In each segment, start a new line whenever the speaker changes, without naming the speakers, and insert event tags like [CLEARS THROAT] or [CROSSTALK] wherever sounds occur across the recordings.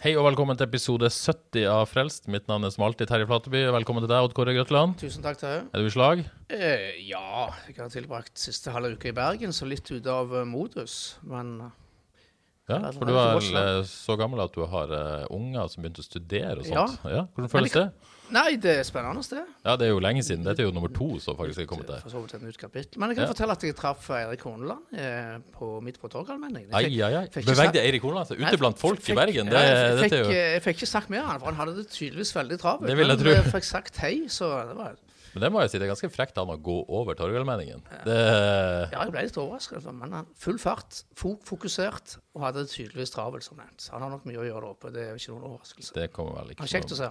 Hei og velkommen til episode 70 av Frelst. Mitt navn er som alltid Terje Flateby. Velkommen til deg, Odd Kåre Grøtland.
Tusen takk deg.
Er du i slag?
Eh, ja, jeg har tilbrakt siste halve uka i Bergen, så litt ute av eh, modus. Men eh,
Ja,
Ja,
for du er vel, eh, så gammel at du har uh, unger som begynte å studere og sånt. Ja. Hvordan føles det?
Nei, det er spennende, det.
Ja, det er jo lenge siden. Dette er jo nummer to som faktisk er kommet der.
For så vidt et nytt kapittel. Men jeg kan
Ja.
fortelle at jeg traff Eirik Horneland eh, på, midt på Torgallmenningen.
Ai, ai, ai. Bevegde Eirik Horneland seg ute blant folk i Bergen? Det,
jeg, fikk,
jo
eh, jeg fikk ikke snakket med han, for han hadde det tydeligvis veldig travelt.
Det vil jeg tro.
men jeg fikk sagt hei, så det var
Men det må jeg si, det er ganske frekt av han å gå over Torgallmenningen. Det
Ja, jeg ble litt overrasket, men han full fart, fokusert, og hadde det tydeligvis travelt, som nevnt. Så han har nok mye å gjøre der oppe, det er ikke noen overraskelse.
Det kommer vel ikke
Men Kjekt å se.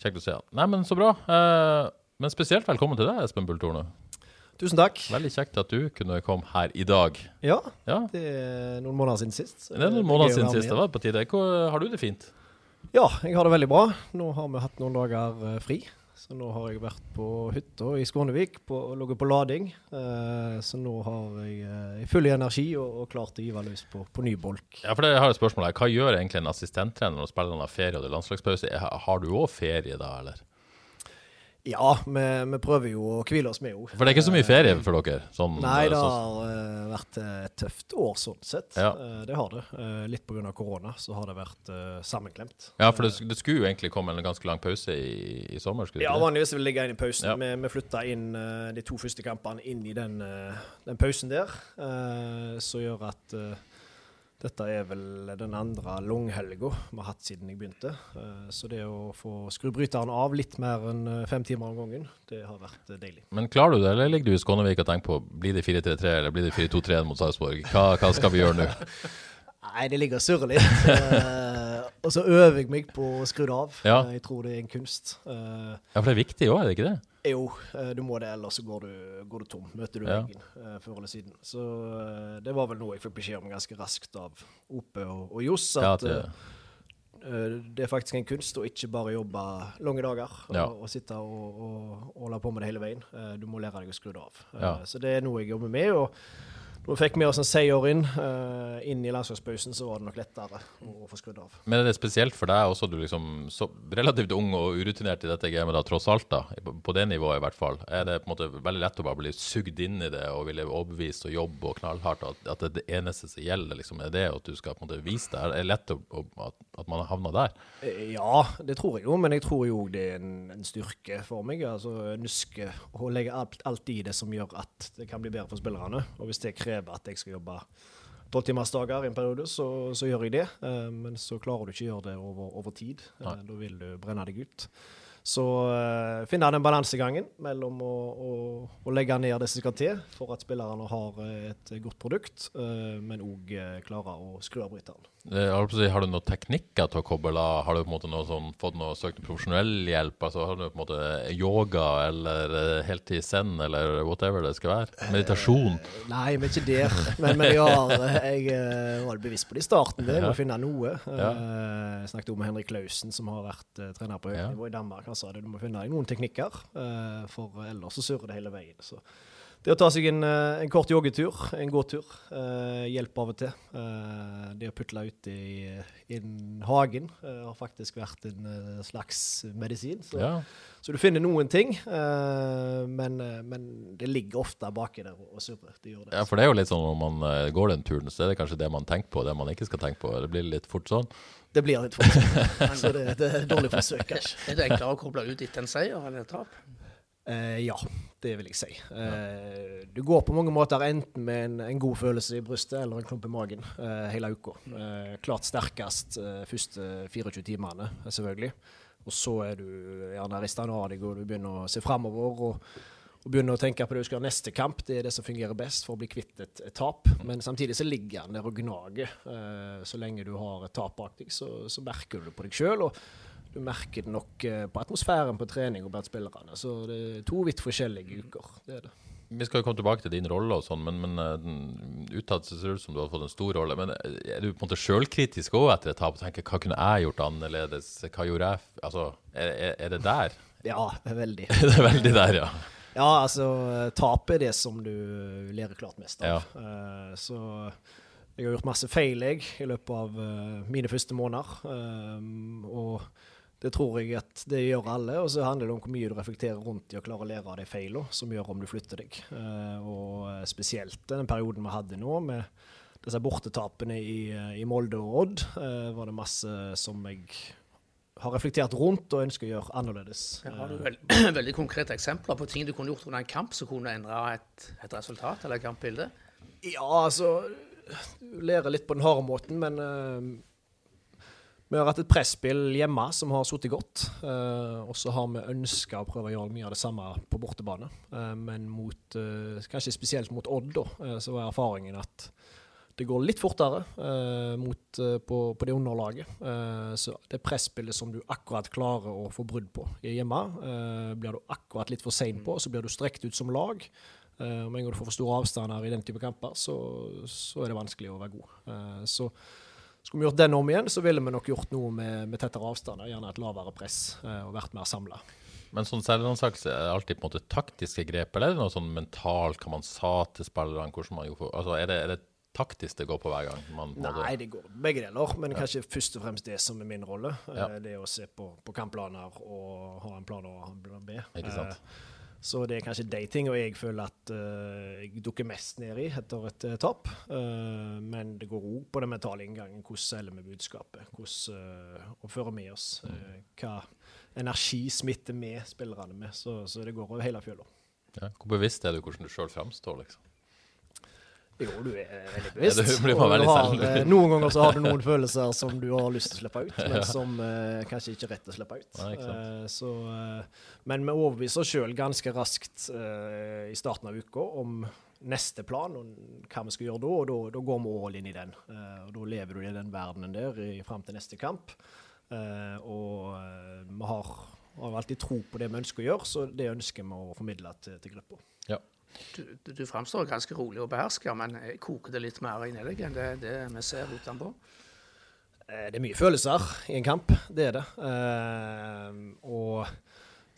Kjekt å se. Nei, men så bra. Eh, men spesielt velkommen til deg, Espen Bulltorne.
Tusen takk.
Veldig kjekt at du kunne komme her i dag.
Ja,
Ja,
det er noen måneder siden sist.
det er noen måneder siden sist. Det var på tide. Hvor, har du det fint?
Ja, jeg har det veldig bra. Nå har vi hatt noen dager eh, fri. Så nå har jeg vært på hytta i Skånevik og ligget på lading. Eh, så nå har jeg eh, full energi og, og klart å gyve løs på, på ny bolk.
Ja, for det, har et spørsmål her. Hva gjør egentlig en assistenttrener når spillerne har ferie og det er landslagspause? Har du òg ferie da, eller?
Ja, vi, vi prøver jo å hvile oss med henne.
For det er ikke så mye ferie for dere? Sånn,
Nei, det har uh, vært et tøft år sånn sett.
Ja.
Uh, det har det. Uh, litt pga. korona så har det vært eh, sammenklemt.
Ja, for det, det skulle jo egentlig komme en ganske lang pause i, i sommer? skulle det
Ja, vanligvis vil det ligge inn i pausen.
Ja.
Vi, vi flytta inn eh, de to første kampene inn i den, eh, den pausen der, som gjør at eh, dette er vel den andre langhelga vi har hatt siden jeg begynte. Eh, så det å få skrubryteren av litt mer enn eh, fem timer om gangen, det har vært eh, deilig.
Men klarer du det, eller ligger du i Skånevik og tenker på blir det 4-3-3 eller blir det 4-2-3 mot Sarpsborg? Hva, hva skal vi gjøre nå? [LAUGHS]
Nei, det ligger og surrer litt. Og så øver jeg meg på å skru det av.
Ja.
Jeg tror det er en kunst.
Ja, for det er viktig òg, er det ikke det?
Jo, eh, du må det, ellers så går du, går du tom. Møter du
Ja.
veggen eh, før eller siden. Så eh, det var vel noe jeg fikk beskjed om ganske raskt av Ope og, og Johs. At
ja, det,
eh, det er faktisk en kunst å ikke bare jobbe lange dager og,
Ja.
og sitte og, og, og holde på med det hele veien. Uh, du må lære deg å skru det av.
Uh.
Så det er noe jeg jobber med. og vi fikk med oss en seier inn, Uh, inn i landslagspausen, så var det nok lettere å, få skrudd av.
men er det spesielt for deg også, du liksom så relativt ung og urutinert i dette gamet, da, tross alt, da, på, på det nivået i hvert fall, er det på en måte veldig lett å bare bli sugd inn i det og ville overbevist og jobbe og knallhardt, at, at det, det eneste som gjelder, liksom, er det at du skal på en måte vise det? Er det lett å, at, at man havna der?
Eh, Ja, det tror jeg jo, men jeg tror jo det er en, en styrke for meg. altså Ønske å legge alt, alt i det som gjør at det kan bli bedre for spillerne. Og hvis det krever at jeg skal jobbe tolvtimersdager i en periode, så, så gjør jeg det. Eh, men så klarer du ikke å gjøre det over, over tid. Eh,
Nei.
da vil du brenne deg ut. Så uh, finne den balansegangen mellom å, å, å legge ned det som skal til for at spillerne har et godt produkt, uh, men òg klare å skru av bryteren.
Eh, Har du noen teknikker til å koble av? Har du på en måte noe sånn, fått noe søkt profesjonell hjelp? Altså, har du på en måte yoga eller eh, heltid zen eller whatever det skal være? Meditasjon?
Nei, vi er ikke der. Men, men har, jeg var bevisst på det i starten. Det
Ja.
å finne noe.
Ja.
Jeg snakket med Henrik Klausen, som har vært trener på høyt nivå i Danmark. Han sa det, du må finne deg noen teknikker, for ellers så surrer det hele veien. Så det å ta seg en, eh, en kort joggetur, en gåtur, eh, hjelper av og til. Eh, det å putle ute i, i hagen eh, har faktisk vært en eh, slags medisin. Så,
Ja.
så du finner noen ting, eh, men, men det ligger ofte baki der og surrer. Det gjør det.
ja, for det er jo litt sånn når man går den turen, så er det kanskje det man tenker på, det man ikke skal tenke på. Det blir litt fort sånn.
Det blir litt for [LAUGHS] Så det, det er dårlig forsøk, kanskje.
Er det enklere å koble ut etter en seier eller et tap?
Eh, ja, det vil jeg si. Eh, du går på mange måter enten med en, en god følelse i brystet eller en klump i magen eh, hele uka. Eh, klart sterkest eh, første 24 timene, selvfølgelig. og så er du gjerne rista av deg, og du begynner å se framover. Og, og begynner å tenke på det du skal ha neste kamp. Det er det som fungerer best for å bli kvitt et, et tap. Men samtidig så ligger han der og gnager. Eh, så lenge du har et tap bak deg, så, så merker du det på deg sjøl. Og du merker det nok eh, på atmosfæren på trening og blant spillerne. Så det er to vidt forskjellige uker. Det er det.
Vi skal jo komme tilbake til din rolle, og sånn, men, men uh, utad ser det ut som du har fått en stor rolle. Men eh, er du på en måte sjølkritisk òg etter et tap? tenker, Hva kunne jeg gjort annerledes? Hva gjorde jeg Altså, er, er det der? [LAUGHS]
Ja, veldig. [LAUGHS]
det er veldig der, ja.
Ja, altså tap er det som du lærer klart mest av. Ja. Uh, så jeg har gjort masse feil, jeg, i løpet av uh, mine første måneder. Um, og det tror jeg at det gjør alle. Og så handler det om hvor mye du reflekterer rundt i å klare å lære av de feilene som gjør om du flytter deg. Uh, og eh, spesielt den perioden vi hadde nå, med disse bortetapene i, eh, i Molde og Odd, var det masse som jeg har reflektert rundt og ønsker å gjøre annerledes.
Ja, har du veld, [CLEARS THROAT] veldig konkrete eksempler på ting du kunne gjort under en kamp som kunne endre et, et resultat eller et kampbilde?
Ja, altså Du lærer litt på den harde måten, men vi har hatt et presspill hjemme som har sittet godt. Uh, og så har vi ønska å prøve å gjøre mye av det samme på bortebane. Uh, men mot, uh, kanskje spesielt mot Odd, da, så var erfaringen at det går litt fortere mot, på, på, det underlaget. så det presspillet som du akkurat klarer å få brudd på hjemme, blir du akkurat litt for sein på, så blir du strekt ut som lag. Om en gang du får for store avstander i den type kamper, så, så er det vanskelig å være god. så skulle vi gjort den om igjen, så ville vi nok gjort noe med, med tettere avstander. Gjerne et lavere press eh, og vært mer samla.
Men sånn selvransakelse, er det alltid på en måte taktiske grep, eller er det noe sånn mentalt hva man sa til spillerne? hvordan man gjorde, altså Er det, er det taktisk det går på hver gang? Man,
Nei, det går begge deler, men ja. kanskje først og fremst det som er min rolle. Ja. Eh, det å se på, på kampplaner og ha en plan A og en plan B. Ikke sant? Eh, så det er kanskje de og jeg føler at uh, jeg dukker mest ned i etter et uh, tap. Uh, men det går òg på den mentale inngangen. Hvordan selger vi budskapet? Hvordan uh, fører vi oss? hva energi smitter vi spillerne med? Så, så det går over hele fjøla.
Ja, hvor bevisst er du hvordan du sjøl framstår? liksom?
Jo, du er veldig bevisst. Ja, har, eh, noen ganger så har du [LAUGHS] noen følelser som du har lyst til å slippe ut, men som eh, kanskje ikke er rett å slippe ut. Nei, eh, så, eh, men vi overbeviser oss sjøl ganske raskt eh, i starten av uka om neste plan og hva vi skal gjøre da, og da, går vi all inn i den. Eh, og Da lever du i den verdenen der i, fram til neste kamp. og vi har, har alltid tro på det vi ønsker å gjøre, så det ønsker vi å formidle til, til gruppa.
Ja.
Du, du, du framstår ganske rolig og beherska, men koker det litt mer inni deg enn det, det vi ser utenpå?
Eh, det er mye følelser i en kamp, det er det. Uh, og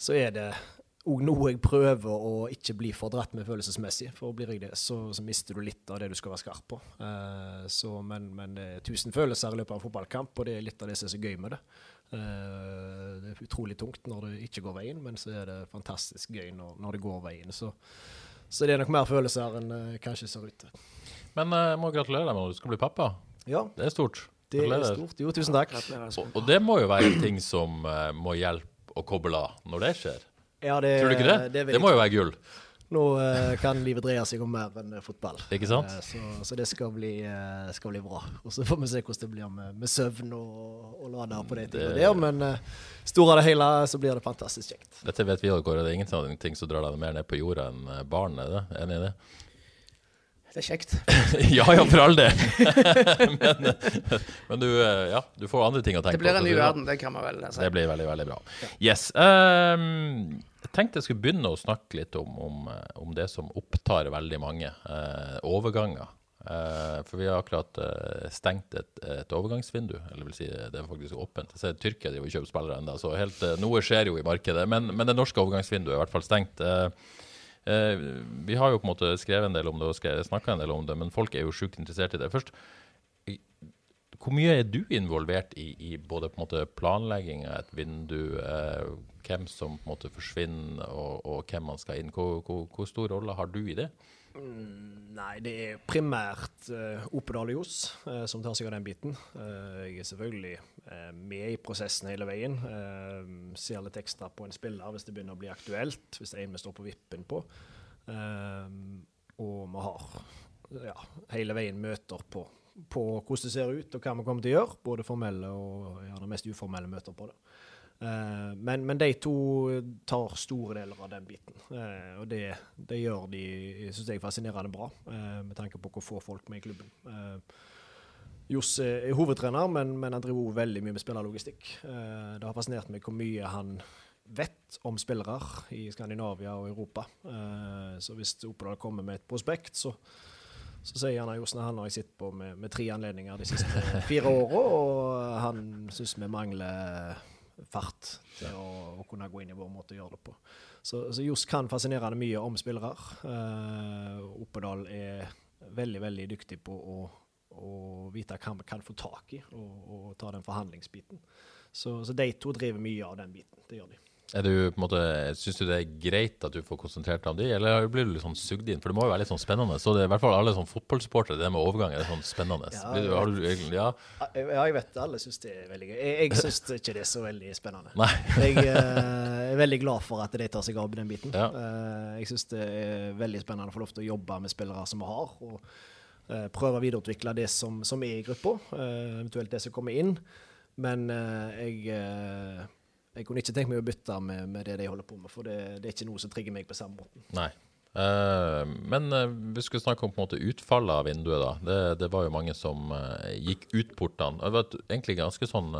så er det òg noe jeg prøver å ikke bli for dratt med følelsesmessig. For blir jeg det, så, så, mister du litt av det du skal være skarp på. Uh, så, men, men, det er tusen følelser i løpet av en fotballkamp, og det er litt av det som er så gøy med det. Uh, det er utrolig tungt når det ikke går veien, men så er det fantastisk gøy når, når det går veien. Så så det er nok mer følelser enn uh, kanskje ser ut til.
Men jeg uh, må gratulere deg med at du skal bli pappa.
Ja.
Det er stort.
Det er stort. Jo, tusen takk.
Og, og, det må jo være en ting som uh, må hjelpe å koble av når det skjer.
Ja, det,
Tror du ikke det? Det, det må jo være gull.
Nå uh, kan livet dreie seg om mer enn fotball.
Ikke sant?
Uh, så, så, det skal bli, uh, skal bli, bra. Og så får vi se hvordan det blir med, med søvn og, og lade på det, det der. Men store av det hele så blir det fantastisk kjekt.
Dette vet vi òg, Kåre. Det er ingenting som drar deg mer ned på jorda enn barn. Er det? Enig i det?
Det er kjekt. [LAUGHS]
ja, ja, for all del. [LAUGHS] men, men du, ja, du får andre ting å tenke
på. Det blir
en
ny verden, det kan man vel si.
Det blir veldig, veldig bra. Yes. Um, jeg tenkte jeg skulle begynne å snakke litt om, om, om det som opptar veldig mange. Eh, overganger. Eh, for vi har akkurat eh, stengt et, et, overgangsvindu. Eller vil si, det er faktisk åpent. Jeg ser Tyrkia driver og kjøper spillere ennå, så helt, eh, noe skjer jo i markedet. Men, men, det norske overgangsvinduet er i hvert fall stengt. Eh, eh, vi har jo på en måte skrevet en del om det og snakka en del om det, men folk er jo sjukt interessert i det. Først, hvor mye er du involvert i, i både på en måte planlegging av et vindu, eh, hvem som på en måte forsvinner og, og hvem man skal inn? Hvor, hvor, hvor, stor rolle har du i det?
Mm, nei, det er primært uh, Opedal og Johs uh, som tar seg av den biten. Uh, jeg er selvfølgelig uh, med i prosessen hele veien. ser litt ekstra på en spiller hvis det begynner å bli aktuelt, hvis det er en vi står på vippen på. og vi har ja, hele veien møter på på hvordan det ser ut og hva vi kommer til å gjøre. Både formelle og gjerne mest uformelle møter på det. Eh, men, men, de to tar store deler av den biten. Eh, og det, det, gjør de synes jeg fascinerende bra, eh, med tanke på hvor få folk med i klubben. Johs er hovedtrener, men, men han driver også veldig mye med spillerlogistikk. det har fascinert meg hvor mye han vet om spillere i Skandinavia og Europa. så hvis Opedal kommer med et prospekt, så så sier han at han har jeg sittet på med, med, tre anledninger de siste fire åra, og han syns vi mangler fart til å, å, kunne gå inn i vår måte å gjøre det på. Så, så Johs kan fascinerende mye om spillere. Uh, Oppedal er veldig, veldig dyktig på å, å vite hva vi kan få tak i, og, og ta den forhandlingsbiten. Så, så de to driver mye av den biten. Det gjør de.
Er du, på en måte, Syns du det er greit at du får konsentrert deg om de, eller blir du litt sånn sugd inn? For det må jo være litt sånn spennende. Så det er i hvert fall alle sånn fotballsupportere, det med overgang er sånn spennende. Ja, du, har du,
ja? ja, jeg vet. Alle syns det er veldig gøy. Jeg, jeg syns [LAUGHS] ikke det er så veldig spennende.
Nei.
jeg uh, er veldig glad for at de tar seg av den biten. Ja. Uh, jeg syns det er veldig spennende å få lov til å jobbe med spillere som vi har. og uh, Prøve å videreutvikle det som, som er i gruppa, eventuelt det som kommer inn. Men jeg jeg kunne ikke tenkt meg å bytte med, med det de holder på med, for det, det, er ikke noe som trigger meg på samme måten.
Nei. Uh, men uh, vi skulle snakke om på en måte utfallet av vinduet. da. Det, det var jo mange som uh, gikk ut portene. Det var et, egentlig ganske sånn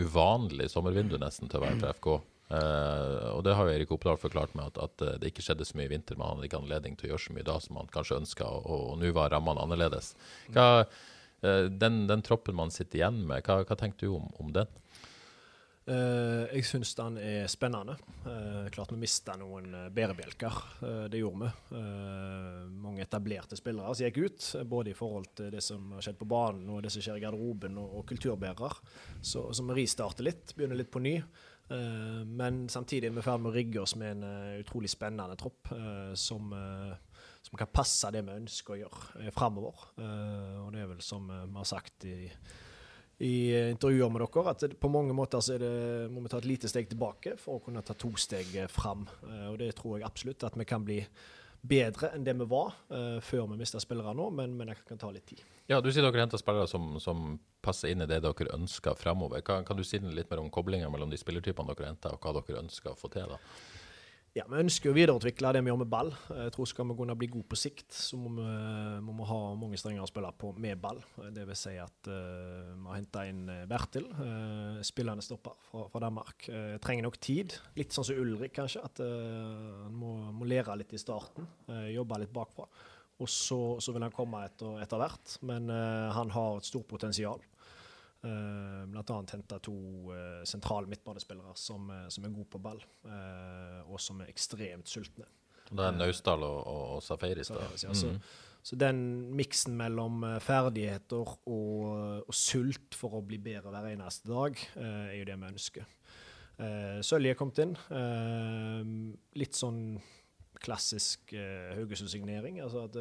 uvanlig sommervindu nesten til å være på FK. og det har jo Erik Oppdal forklart med at, at, det ikke skjedde så mye i vinter. Man hadde ikke anledning til å gjøre så mye da som man kanskje ønska, og, og nå var rammene annerledes. Hva, den, den, troppen man sitter igjen med, hva, hva tenker du om, om den?
Uh, jeg syns den er spennende. Uh, klart vi mista noen uh, bærebjelker. Uh, det gjorde vi. mange etablerte spillere som gikk ut, både i forhold til det som har skjedd på banen og det som skjer i garderoben og, og kulturbærer. Så, så, vi ristarter litt, begynner litt på ny. men samtidig er vi i ferd med å rigge oss med en utrolig spennende tropp som, som, kan passe det vi ønsker å gjøre uh, framover. og det er vel som vi har sagt i i intervjuer med dere, at på mange måter så det, må vi ta et lite steg tilbake for å kunne ta to steg fram. Eh, og det tror jeg absolutt at vi kan bli bedre enn det vi var uh, før vi mista spillere nå, men, men, det kan ta litt tid.
Ja, Du sier dere henter spillere som, som, passer inn i det dere ønsker fremover. Kan, kan du si litt mer om koblingen mellom de spillertypene dere henter, og hva dere ønsker å få til? da?
Ja, Vi ønsker å videreutvikle det vi gjør med ball. Jeg tror Skal vi kunne bli gode på sikt, så må vi, må vi ha mange strenger å spille på med ball. Det vil si at uh, vi har henta inn eh, Bertil, uh, spillende stopper fra, fra Danmark. Uh, trenger nok tid. Litt sånn som Ulrik, kanskje. At han må, må, lære litt i starten. jobbe litt bakfra. Og så, så, vil han komme etter, etter hvert. Men han har et stort potensial. Uh, blant annet henta to uh, sentrale midtbanespillere som, uh, som, er gode på ball, og som er ekstremt sultne.
Det er Naustdal og, og, og Safaris, da.
Ja, mm. så, så, den miksen mellom ferdigheter og, og, sult for å bli bedre hver eneste dag, er jo det vi ønsker. Uh, Sølje er kommet inn. litt sånn klassisk uh, Haugesund-signering. Altså at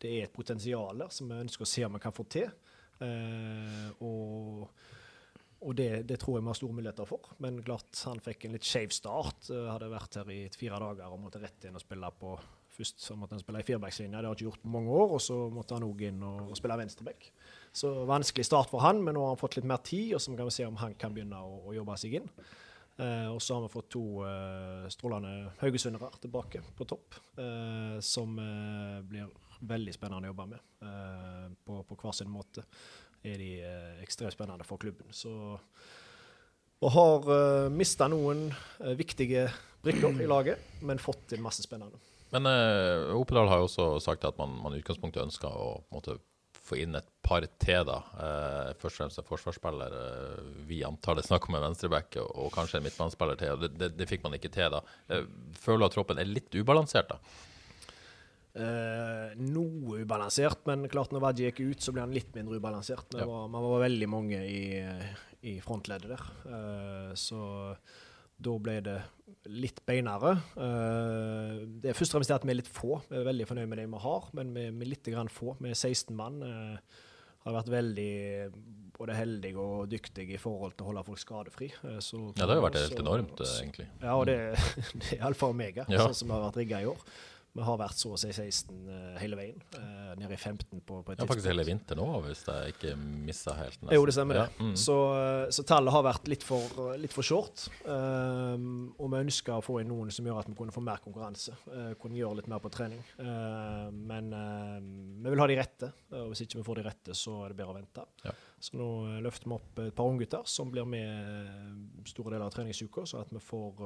det er et potensial som vi ønsker å se om vi kan få til. Eh, og, og det, det, tror jeg vi har store muligheter for. Men klart han fikk en litt skeiv start. Uh, hadde vært her i fire dager og måtte rett inn og spille på Først så måtte han spille i firebackslinja, det har han ikke gjort på mange år. Og så måtte han òg inn og, og spille venstreback. Så vanskelig start for han, men nå har han fått litt mer tid, og så kan vi se om han kan begynne å, å jobbe seg inn. Uh, og så har vi fått to uh, strålende haugesundere tilbake på topp, som blir veldig spennende å jobbe med. Eh, på, på, hver sin måte er de eh, ekstremt spennende for klubben. Så, og har eh, mista noen uh, viktige brikker i laget, men fått inn masse spennende.
Men uh, Opedal har jo også sagt at man, i utgangspunktet ønsker å måtte, få inn et par til, da. Uh, først og fremst en forsvarsspiller. Vi antar det er snakk om en venstreback og, og kanskje en midtbanespiller til. det, det, det, fikk man ikke til, da. Føler at troppen er litt ubalansert, da?
Uh, noe ubalansert, men klart når Wadji gikk ut, så ble han litt mindre ubalansert. Men ja. var, man var veldig mange i, i frontleddet der. Uh, så da ble det litt beinere. Uh, det er først og fremst at vi er litt få. Vi er veldig fornøyd med det vi har, men vi, vi er litt grann få. Vi er 16 mann. har vært veldig både heldige og dyktige i forhold til å holde folk skadefri.
Så, ja, det har jo vært helt enormt,
så,
egentlig.
Ja, og det, [LAUGHS] det er alfa og omega, ja. sånn som det har vært rigga i år. Vi har vært så å si 16 uh, hele veien. Uh, nede i 15 på, på et
ja, Faktisk hele vinteren òg, hvis jeg ikke missa helt.
Nesten. Jo, det stemmer. Ja. Mm. Så, så, tallet har vært litt for, litt for short. Um, og vi ønsker å få inn noen som gjør at vi kunne få mer konkurranse. Uh, kunne gjøre litt mer på trening. men vi vil ha de rette. og hvis ikke vi får de rette, så er det bedre å vente. Ja. Så nå løfter vi opp et par unggutter som blir med store deler av treningsuka, så at vi får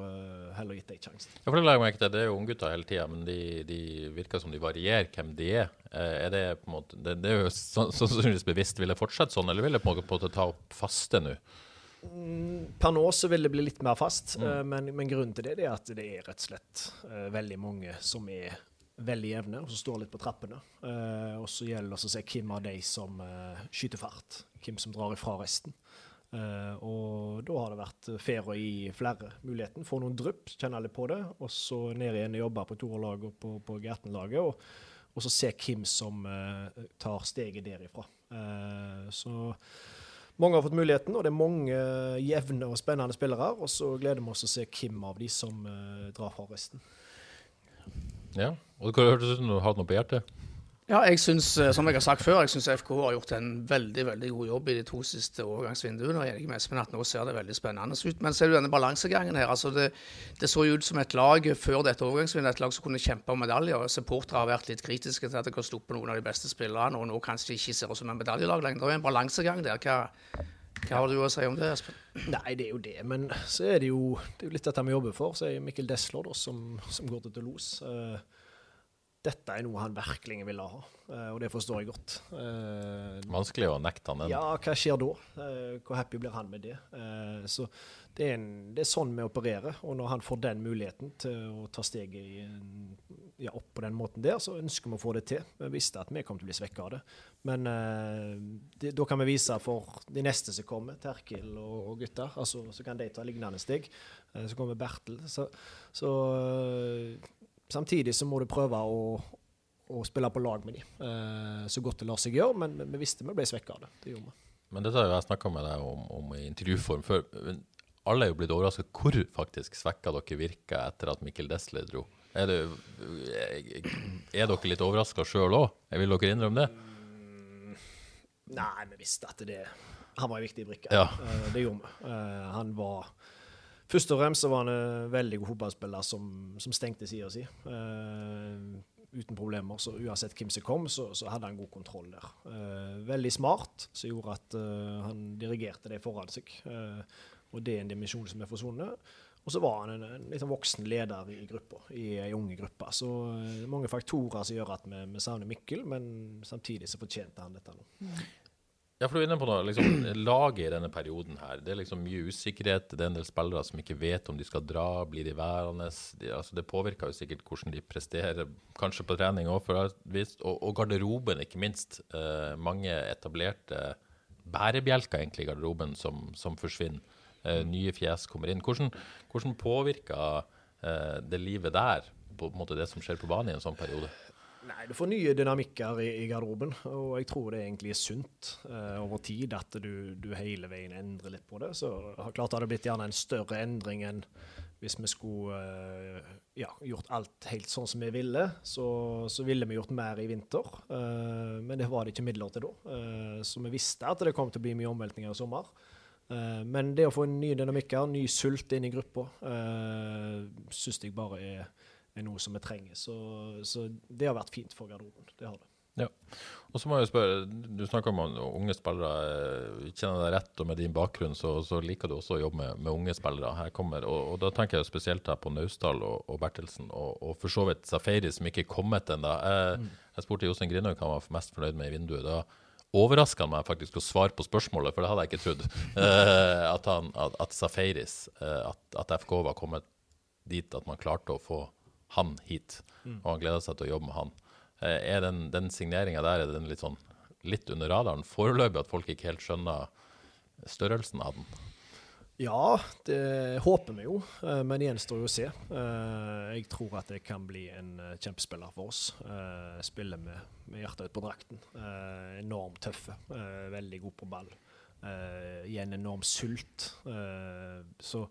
heller gitt dem sjansen.
Ja, for det legger meg ikke til. Det er jo unggutter hele tida, men de de virker som de varierer hvem de er. Eh, er det på en måte, det, det er jo sannsynligvis bevisst. Vil det fortsette sånn, eller vil det på en måte ta opp faste nå?
Mm, per nå så vil det bli litt mer fast, mm. men, men, grunnen til det er at det er rett og slett veldig mange som er veldig jevne, og som står litt på trappene. Og så gjelder det å se hvem av de som skyter fart, hvem som drar ifra resten. Uh, og da har det vært fair å gi flere muligheten. Få noen drypp, kjenne litt på det, og så ned igjen og jobbe på toerlaget og på, på Gerten-laget. Og, og, så se hvem som uh, tar steget derifra. Uh, så mange har fått muligheten, og det er mange jevne og spennende spillere. Og så gleder vi oss å se hvem av de som drar fra resten.
Ja, og det hørtes ut som du hadde noe på hjertet?
Ja, jeg synes, eh, som jeg har sagt før, jeg syns FK har gjort en veldig veldig god jobb i de to siste overgangsvinduene. og Jeg er enig med Espen at nå ser det veldig spennende ut. Men ser du denne balansegangen her. altså det, det, så jo ut som et lag før dette overgangsvinduet, et lag som kunne kjempe om medaljer. Supportere har vært litt kritiske til at det kan stoppe noen av de beste spillerne, og nå kanskje ikke ser ut som en medaljelag lenger. Det er en balansegang der. Hva, hva har du å si om det, Espen?
Nei, det er jo det. Men så er det jo, det er jo litt dette vi jobber for. Så er Mikkel Desler da, som, som går til Toulouse. Dette er noe han virkelig ville ha, uh, og det forstår jeg godt.
Uh, Vanskelig å nekte han den.
Ja, hva skjer da? Uh, hvor happy blir han med det? så det er, en, det er, sånn vi opererer, og når han får den muligheten til å ta steget ja, opp på den måten der, så ønsker vi å få det til. Vi visste at vi kom til å bli svekka av det, men det, da kan vi vise for de neste som kommer, Terkel og, og gutter, altså, så kan de ta lignende steg. så kommer Bertel. Så, så Samtidig så må du prøve å, å spille på lag med dem eh, så godt det lar seg gjøre, men, men vi visste vi ble svekka av det. Det gjorde vi.
Men dette har jeg snakka med deg om, om, i intervjuform før. Alle er jo blitt overraska hvor faktisk svekka dere virka etter at Mikkel Desle dro. Er, det, er dere litt overraska sjøl òg? Vil dere innrømme det? Mm,
nei, vi visste at det Han var en viktig brikke.
Ja.
Uh, det gjorde vi. Uh, han var Først og fremst så var han en veldig god fotballspiller som, som stengte sida si. Uh, uten problemer. Så uansett hvem som kom, så, så, hadde han god kontroll der. Uh, veldig smart, som gjorde at uh, han dirigerte det foran seg. og det er en dimensjon som er forsvunnet. Og så var han en, en litt voksen leder i gruppa, i ei unge gruppe. Så mange faktorer som gjør at vi, vi savner Mikkel, men samtidig så fortjente han dette nå.
Ja, for du er inne på noe, liksom, [CLEARS THROAT] Laget i denne perioden her, det er liksom mye usikkerhet. Det er en del spillere som ikke vet om de skal dra, blir de værende. De, altså, det påvirker jo sikkert hvordan de presterer, kanskje på trening òg, og, og garderoben, ikke minst. Eh, mange etablerte bærebjelker egentlig i garderoben som, som forsvinner. Eh, nye fjes kommer inn. Hvordan, hvordan påvirker eh, det livet der på en måte det som skjer på banen i en sånn periode?
Nei, du får nye dynamikker i, i, garderoben, og jeg tror det egentlig er sunt uh, over tid at du, du, hele veien endrer litt på det. Så klart hadde det blitt gjerne en større endring enn hvis vi skulle uh, ja, gjort alt helt sånn som vi ville. Så, så ville vi gjort mer i vinter, uh, men det var det ikke midler til da. så vi visste at det kom til å bli mye omveltninger i sommer. men det å få nye dynamikker, ny sult inn i gruppa, uh, syns jeg bare er er noe som vi trenger. Så, så, det har vært fint for garderoben. Det har det.
Ja. Og så må jeg spørre, Du snakker om unge spillere. Kjenner deg rett, og med din bakgrunn så, så liker du også å jobbe med, med unge spillere. Her kommer, og, og, Da tenker jeg spesielt her på Naustdal og, og Bertelsen, og, og, for så vidt Safari, som ikke er kommet ennå. Jeg, mm. jeg spurte Jostein Grindhaug hva han var mest fornøyd med i vinduet. da overraska han meg faktisk å svare på spørsmålet, for det hadde jeg ikke trodd. Uh, [LAUGHS] at, han, at, at Safaris, uh, at, at, FK var kommet dit at man klarte å få han hit, mm. og han gleder seg til å jobbe med han. Eh, er den, den signeringa der er den litt, sånn, litt under radaren foreløpig, at folk ikke helt skjønner størrelsen av den?
Ja, det håper vi jo, eh, men gjenstår jo å se. Eh, jeg tror at det kan bli en kjempespiller for oss. Spiller med, med hjertet ut på drakten. Enormt tøffe, veldig god på ball. I en enorm sult. Så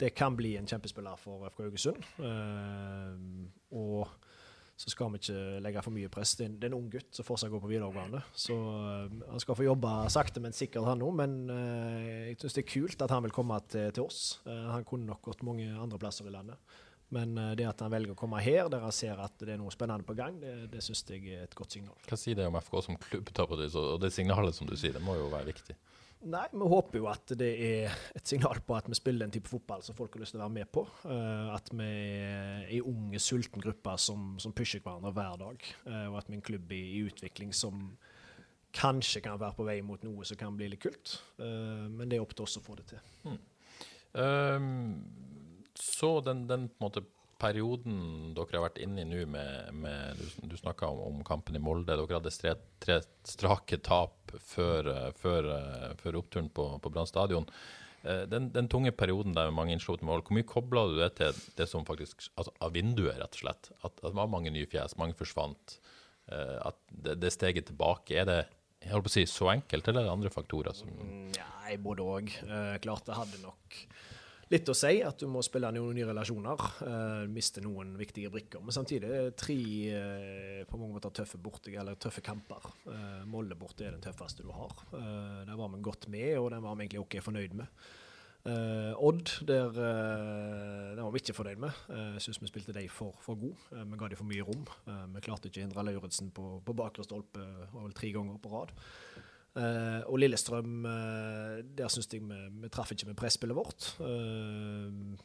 det kan bli en kjempespiller for FK Haugesund. Uh, og så skal vi ikke legge for mye press. Det er en, det er en ung gutt som fortsatt går på videregående. Så uh, han skal få jobbe sakte, men sikkert, han òg. Men uh, jeg syns det er kult at han vil komme til, til oss. Han kunne nok gått mange andre plasser i landet. Men det at han velger å komme her, der han ser at det er noe spennende på gang, det, det syns jeg er et godt signal.
Hva sier det om FK som klubb? Og det signalet som du sier, det må jo være viktig?
Nei, vi håper jo at det er et signal på at vi spiller en type fotball som folk har lyst til å være med på. Uh, at vi er ei unge, sulten gruppe som, som, pusher hverandre hver dag. Uh, og at vi er en klubb i, i, utvikling som kanskje kan være på vei mot noe som kan bli litt kult. Uh, men det er opp til oss å få det til. Mm.
Um, så den, den måte, perioden dere har vært inne i nå med, med, Du, du snakka om, om, kampen i Molde. Dere hadde tre, tre strake tap før, før, før oppturen på, på Brann stadion. Eh, den, den, tunge perioden der med mange innslåtte mål, hvor mye kobla du det til det som faktisk altså, Av vinduet, rett og slett? At, at, det var mange nye fjes, mange forsvant. Eh, at det, det steget tilbake, er det jeg holdt på å si, så enkelt, eller er det andre faktorer? som...
Nei, både òg. Eh, klart det hadde nok litt å si at du må spille noen nye relasjoner. Uh, miste noen viktige brikker. Men samtidig tre uh, på mange måter tøffe, borte, tøffe kamper. Uh, Molde borte er den tøffeste du har. Uh, der var vi godt med, og den var vi egentlig OK fornøyd med. Odd, der, den var vi ikke fornøyd med. Jeg syns vi spilte de for, for god. vi ga de for mye rom. vi klarte ikke å hindre Lauritzen på, på bakre stolpe tre ganger på rad. Uh, og Lillestrøm, uh, der syns jeg vi, vi traff ikke med presspillet vårt. Uh,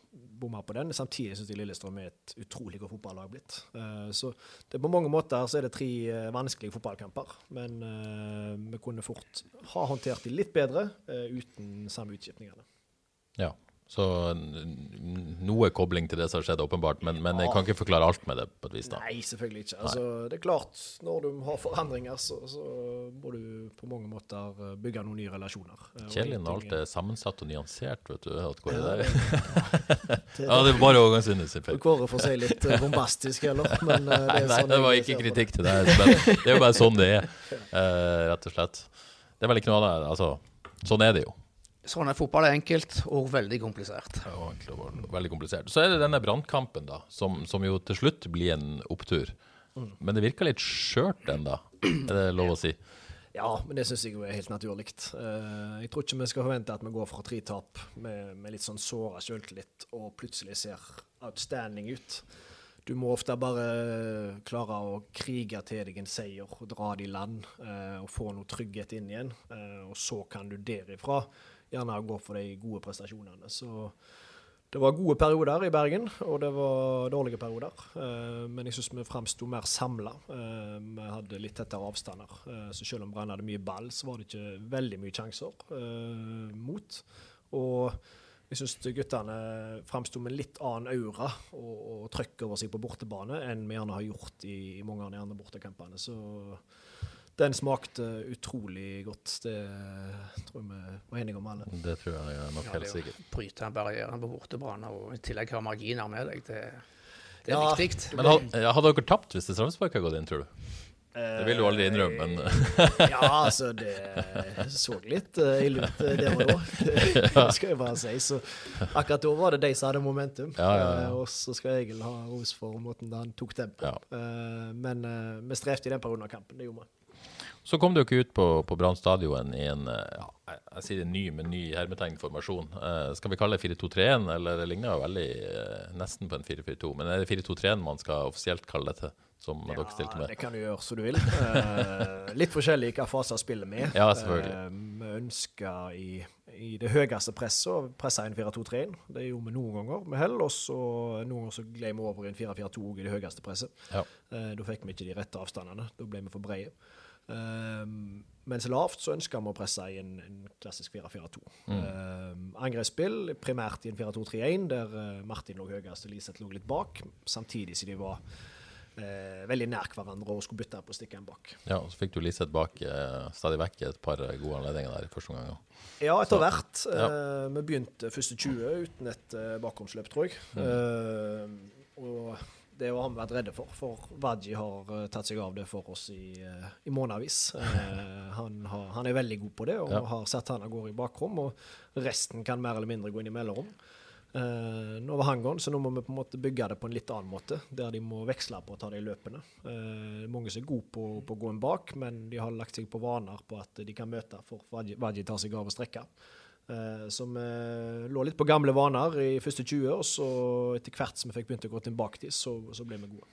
Bomma på den. Samtidig syns jeg Lillestrøm er et utrolig godt fotballag blitt. Uh, så det, på mange måter så er det tre vanskelige fotballkamper. Men vi kunne fort ha håndtert de litt bedre uten samme utskiftningene.
Ja. Så noe kobling til det som har skjedd, åpenbart. Men, men, jeg kan ikke forklare alt med det på et vis. da.
Nei, selvfølgelig ikke. Altså, det er klart, når du har forandringer, så, så, må du på mange måter eh, bygge noen nye relasjoner.
Eh, Kjedelig når alt er sammensatt og nyansert, vet du. At går ja, der. [LAUGHS] [LAUGHS] ja, det er bare overgangssynet sin feil.
Kåre får si litt eh, bombastisk, eller? [LAUGHS] Men, det
nei, nei sånn det var ikke kritikk til deg. Det er jo bare sånn det er, rett og slett. Det er vel ikke noe av det. Altså, sånn er det jo.
Sånn er fotball er enkelt og veldig komplisert.
Ja, veldig komplisert. Så er det denne brannkampen, da, som, som, jo til slutt blir en opptur. Mm. Men det virker litt skjørt ennå, er det lov å si?
Ja, men det syns jeg er helt naturlig. Uh, jeg tror ikke vi skal forvente at vi går fra tre tap med, med, litt sånn såra sjøltillit og plutselig ser outstanding ut. Du må ofte bare klare å krige til deg en seier og dra det i land uh, og få noe trygghet inn igjen. Uh, og så kan du derifra gjerne gå for de gode prestasjonene. Så det var gode perioder i Bergen, og det var dårlige perioder. Uh, men jeg syns vi framsto mer samla. Eh, vi hadde litt tettere avstander. Uh, så selv om Brann hadde mye ball, så var det ikke veldig mye sjanser mot. Og jeg syns guttene framsto med litt annen aura og, og trøkk over seg på bortebane enn vi gjerne har gjort i, i mange av de andre bortekampene. Så den smakte utrolig godt. Det tror jeg vi var enige om alle.
Det tror jeg er nok helt sikkert.
Ja, Bryte barrieren på bortebane og i tillegg ha marginer med deg, det, det er ja, viktig.
Men hadde dere tapt hvis det straffesparket hadde gått inn, tror du? Det vil du aldri innrømme, men
Ja, altså, det så litt ille ut der og da. Det [LAUGHS] skal jeg bare si. Så akkurat da var det de som hadde momentum.
Ja, ja, ja.
Og så skal Egil ha ros for måten han tok tempo. Uh, men vi strevde i den perioden av kampen. Det gjorde vi.
Så kom dere ut på, på Brann stadion i en eh, ja, jeg sier en ny, men ny hermetegnformasjon. Eh, skal vi kalle det 4-2-3-1, eller det ligner jo veldig eh, nesten på en 4-4-2. Men er det 4-2-3-1 man skal offisielt kalle dette? Som ja, dere stilte med?
det kan du gjøre som du vil. Eh, litt forskjellig hva faser spiller med.
Ja, selvfølgelig.
vi ønsker i, i, det høyeste presset å presse inn 4-2-3-1. Det gjorde vi noen ganger med hell. Og så noen ganger så gled vi over i en 4-4-2 i det høyeste presset.
Ja.
da fikk vi ikke de rette avstandene. Da ble vi for brede. Um, mens lavt så ønsker vi å presse i en, en klassisk 4-4-2. Mm. Um, angrepsspill primært i en 4-2-3-1, der uh, Martin lå høyest og Liseth lå litt bak, samtidig som de var uh, veldig nær hverandre og skulle bytte på stikkene bak.
Ja, og Så fikk du Liseth bak uh, stadig vekk et par gode anledninger der i første omgang.
Ja, etter hvert. Ja. vi begynte første 20 uten et bakromsløp, tror jeg. Mm. og det har vi vært redde for, for Waji har uh, tatt seg av det for oss i, uh, i månedsvis. Uh, [LAUGHS] han, han, er veldig god på det og ja. har sett han av gårde i bakrom. Og resten kan mer eller mindre gå inn i mellomrom. Uh, nå var han gone, så nå må vi på en måte bygge det på en litt annen måte, der de må veksle på å ta de løpene. Uh, mange som er gode på, på å gå en bak, men de har lagt seg på vaner på at de kan møte for Vaji tar seg av å strekke. Eh, som eh, lå litt på gamle vaner i første 20 og så etter hvert som vi fikk begynt å gå tilbake til, så, så ble vi gode.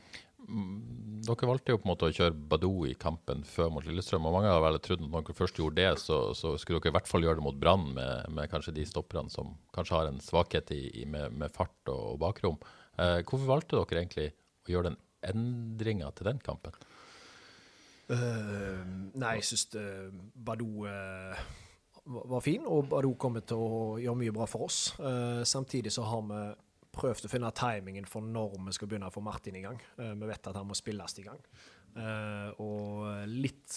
Mm, dere valgte jo på en måte å kjøre Badou i kampen før mot Lillestrøm. og Mange har vel trodd at når dere først gjorde det, så, så, skulle dere i hvert fall gjøre det mot Brann, med, med, kanskje de stopperne som kanskje har en svakhet i, i, med, med, fart og, og bakrom. Eh, hvorfor valgte dere egentlig å gjøre den endringa til den kampen?
Uh, nei, jeg syns Badou uh, var fin, og hadde også kommet til å gjøre mye bra for oss. Uh, samtidig så har vi prøvd å finne timingen for når vi skal begynne å få Martin i gang. Uh, vi vet at han må spilles i gang. Uh, og litt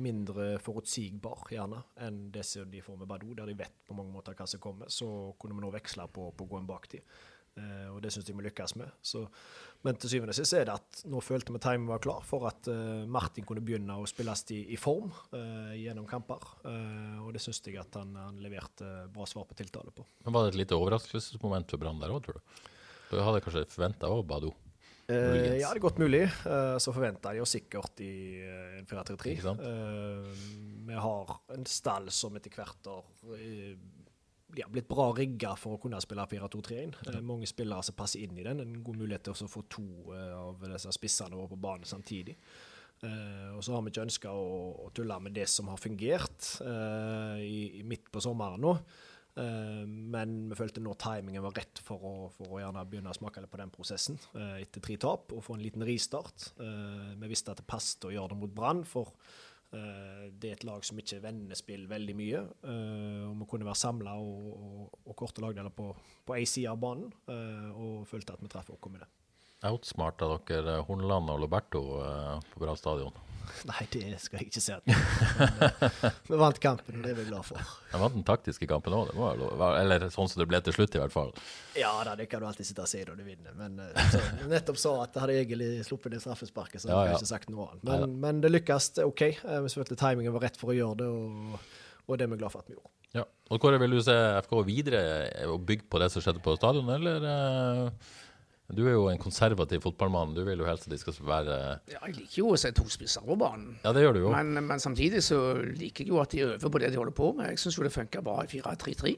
mindre forutsigbar, gjerne, enn det de får med Badou, der de vet på mange måter hva som kommer. Så kunne vi nå veksle på, på å gå en baktid. Uh, og det syns jeg vi lykkes med. Så, men til syvende og sist er det at nå følte vi timen var klar for at uh, Martin kunne begynne å spilles i, i form uh, gjennom kamper. og det syns jeg at han, han, leverte bra svar på tiltale på.
Men Var det et lite overraskelsesmoment for Brann der òg, tror du? Du hadde kanskje forventa òg Badou?
Uh, ja, det er godt mulig. Uh, så forventa de jo sikkert i uh, en 4-3-3. vi har en stall som etter hvert har de har blitt bra rigga for å kunne spille 4-2-3-1. Ja. Mange spillere som passer inn i den. En god mulighet til å få to av disse spissene våre på banen samtidig. Uh, og så har vi ikke ønska å, å, tulle med det som har fungert uh, i, i midt på sommeren nå. Uh, men vi følte nå timingen var rett for å, for å gjerne begynne å smake litt på den prosessen etter tre tap og få en liten ristart. vi visste at det passet å gjøre det mot Brann, for Eh, det er et lag som ikke vender spill veldig mye. Eh, og Vi kunne være samla og, og, og, korte lagdeler på, på én side av banen, eh, og følte at vi traff oss med det.
Outsmarta dere Horneland og Loberto på Bra stadion? [LAUGHS]
Nei, det skal jeg ikke si. vi vant kampen, og det er vi glad for. [LAUGHS]
Vi vant den taktiske kampen òg, eller sånn som det ble til slutt, i hvert fall.
Ja da, det kan du alltid sitte og si når du vinner, men så, nettopp sa at hadde jeg egentlig sluppet det straffesparket, så hadde jeg ikke sagt noe annet. Men, men det lykkes OK. Vi følte timingen var rett for å gjøre det, og, og det er vi glad for at vi gjorde.
Ja. Og Kåre, vil du se FK videre og bygge på det som skjedde på stadion, eller? Du er jo en konservativ fotballmann. Du vil jo helst at de skal være
Ja, Jeg liker jo å se to spisser på banen.
Ja, det gjør du jo.
Men, men, samtidig så liker jeg jo at de øver på det de holder på med. Jeg syns jo det funker bra i 4-3-3.